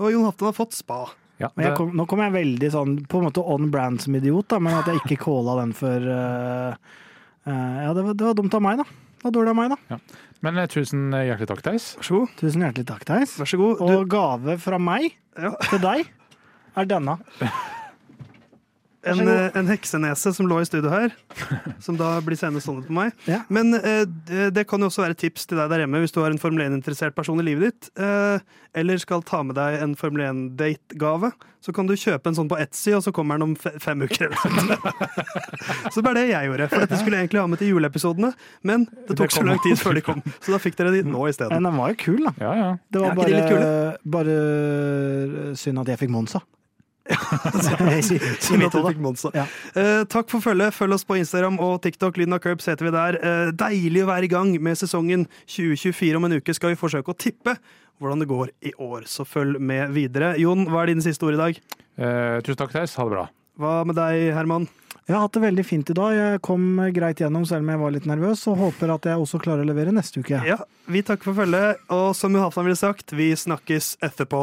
Og Jon Haften har fått Spa. ja, Men jeg det, kom, nå kom jeg veldig sånn på en måte on brand som idiot, da, men at jeg ikke calla den for Ja, det var, det var dumt av meg, da. Det var dårlig av meg, da. men eh, tusen hjertelig takk, Theis. Vær så god. Tusen hjertelig takk, Theis. Vær så god. Og gave fra meg ja, til deg er denne. en, eh, en heksenese som lå i studio her, som da blir seende stående på meg. Ja. Men eh, det kan jo også være et tips til deg der hjemme hvis du har en Formel 1-interessert person i livet ditt, eh, eller skal ta med deg en Formel 1-date-gave. Så kan du kjøpe en sånn på Etsy, og så kommer den om fem uker. eller så det er det jeg gjorde. For dette skulle jeg egentlig ha med til juleepisodene, men det tok Det så lang tid før de kom. Så da fikk dere de nå isteden. Men den var jo kul, da. Ja, ja. Det var de bare, bare synd at jeg fikk Monza. Synd at du fikk Monza. Ja. Eh, takk for følget. Følg oss på Instagram og TikTok. Lyden av Curbs heter vi der. Eh, deilig å være i gang med sesongen 2024. Om en uke skal vi forsøke å tippe hvordan det går i år, så følg med videre. Jon, hva er dine siste ord i dag? Eh, tusen takk, Theis. Ha det bra. Hva med deg, Herman? Jeg har hatt det veldig fint i dag. Jeg kom greit gjennom selv om jeg var litt nervøs, og håper at jeg også klarer å levere neste uke. Ja, Vi takker for følget, og som Jo ville sagt, vi snakkes etterpå.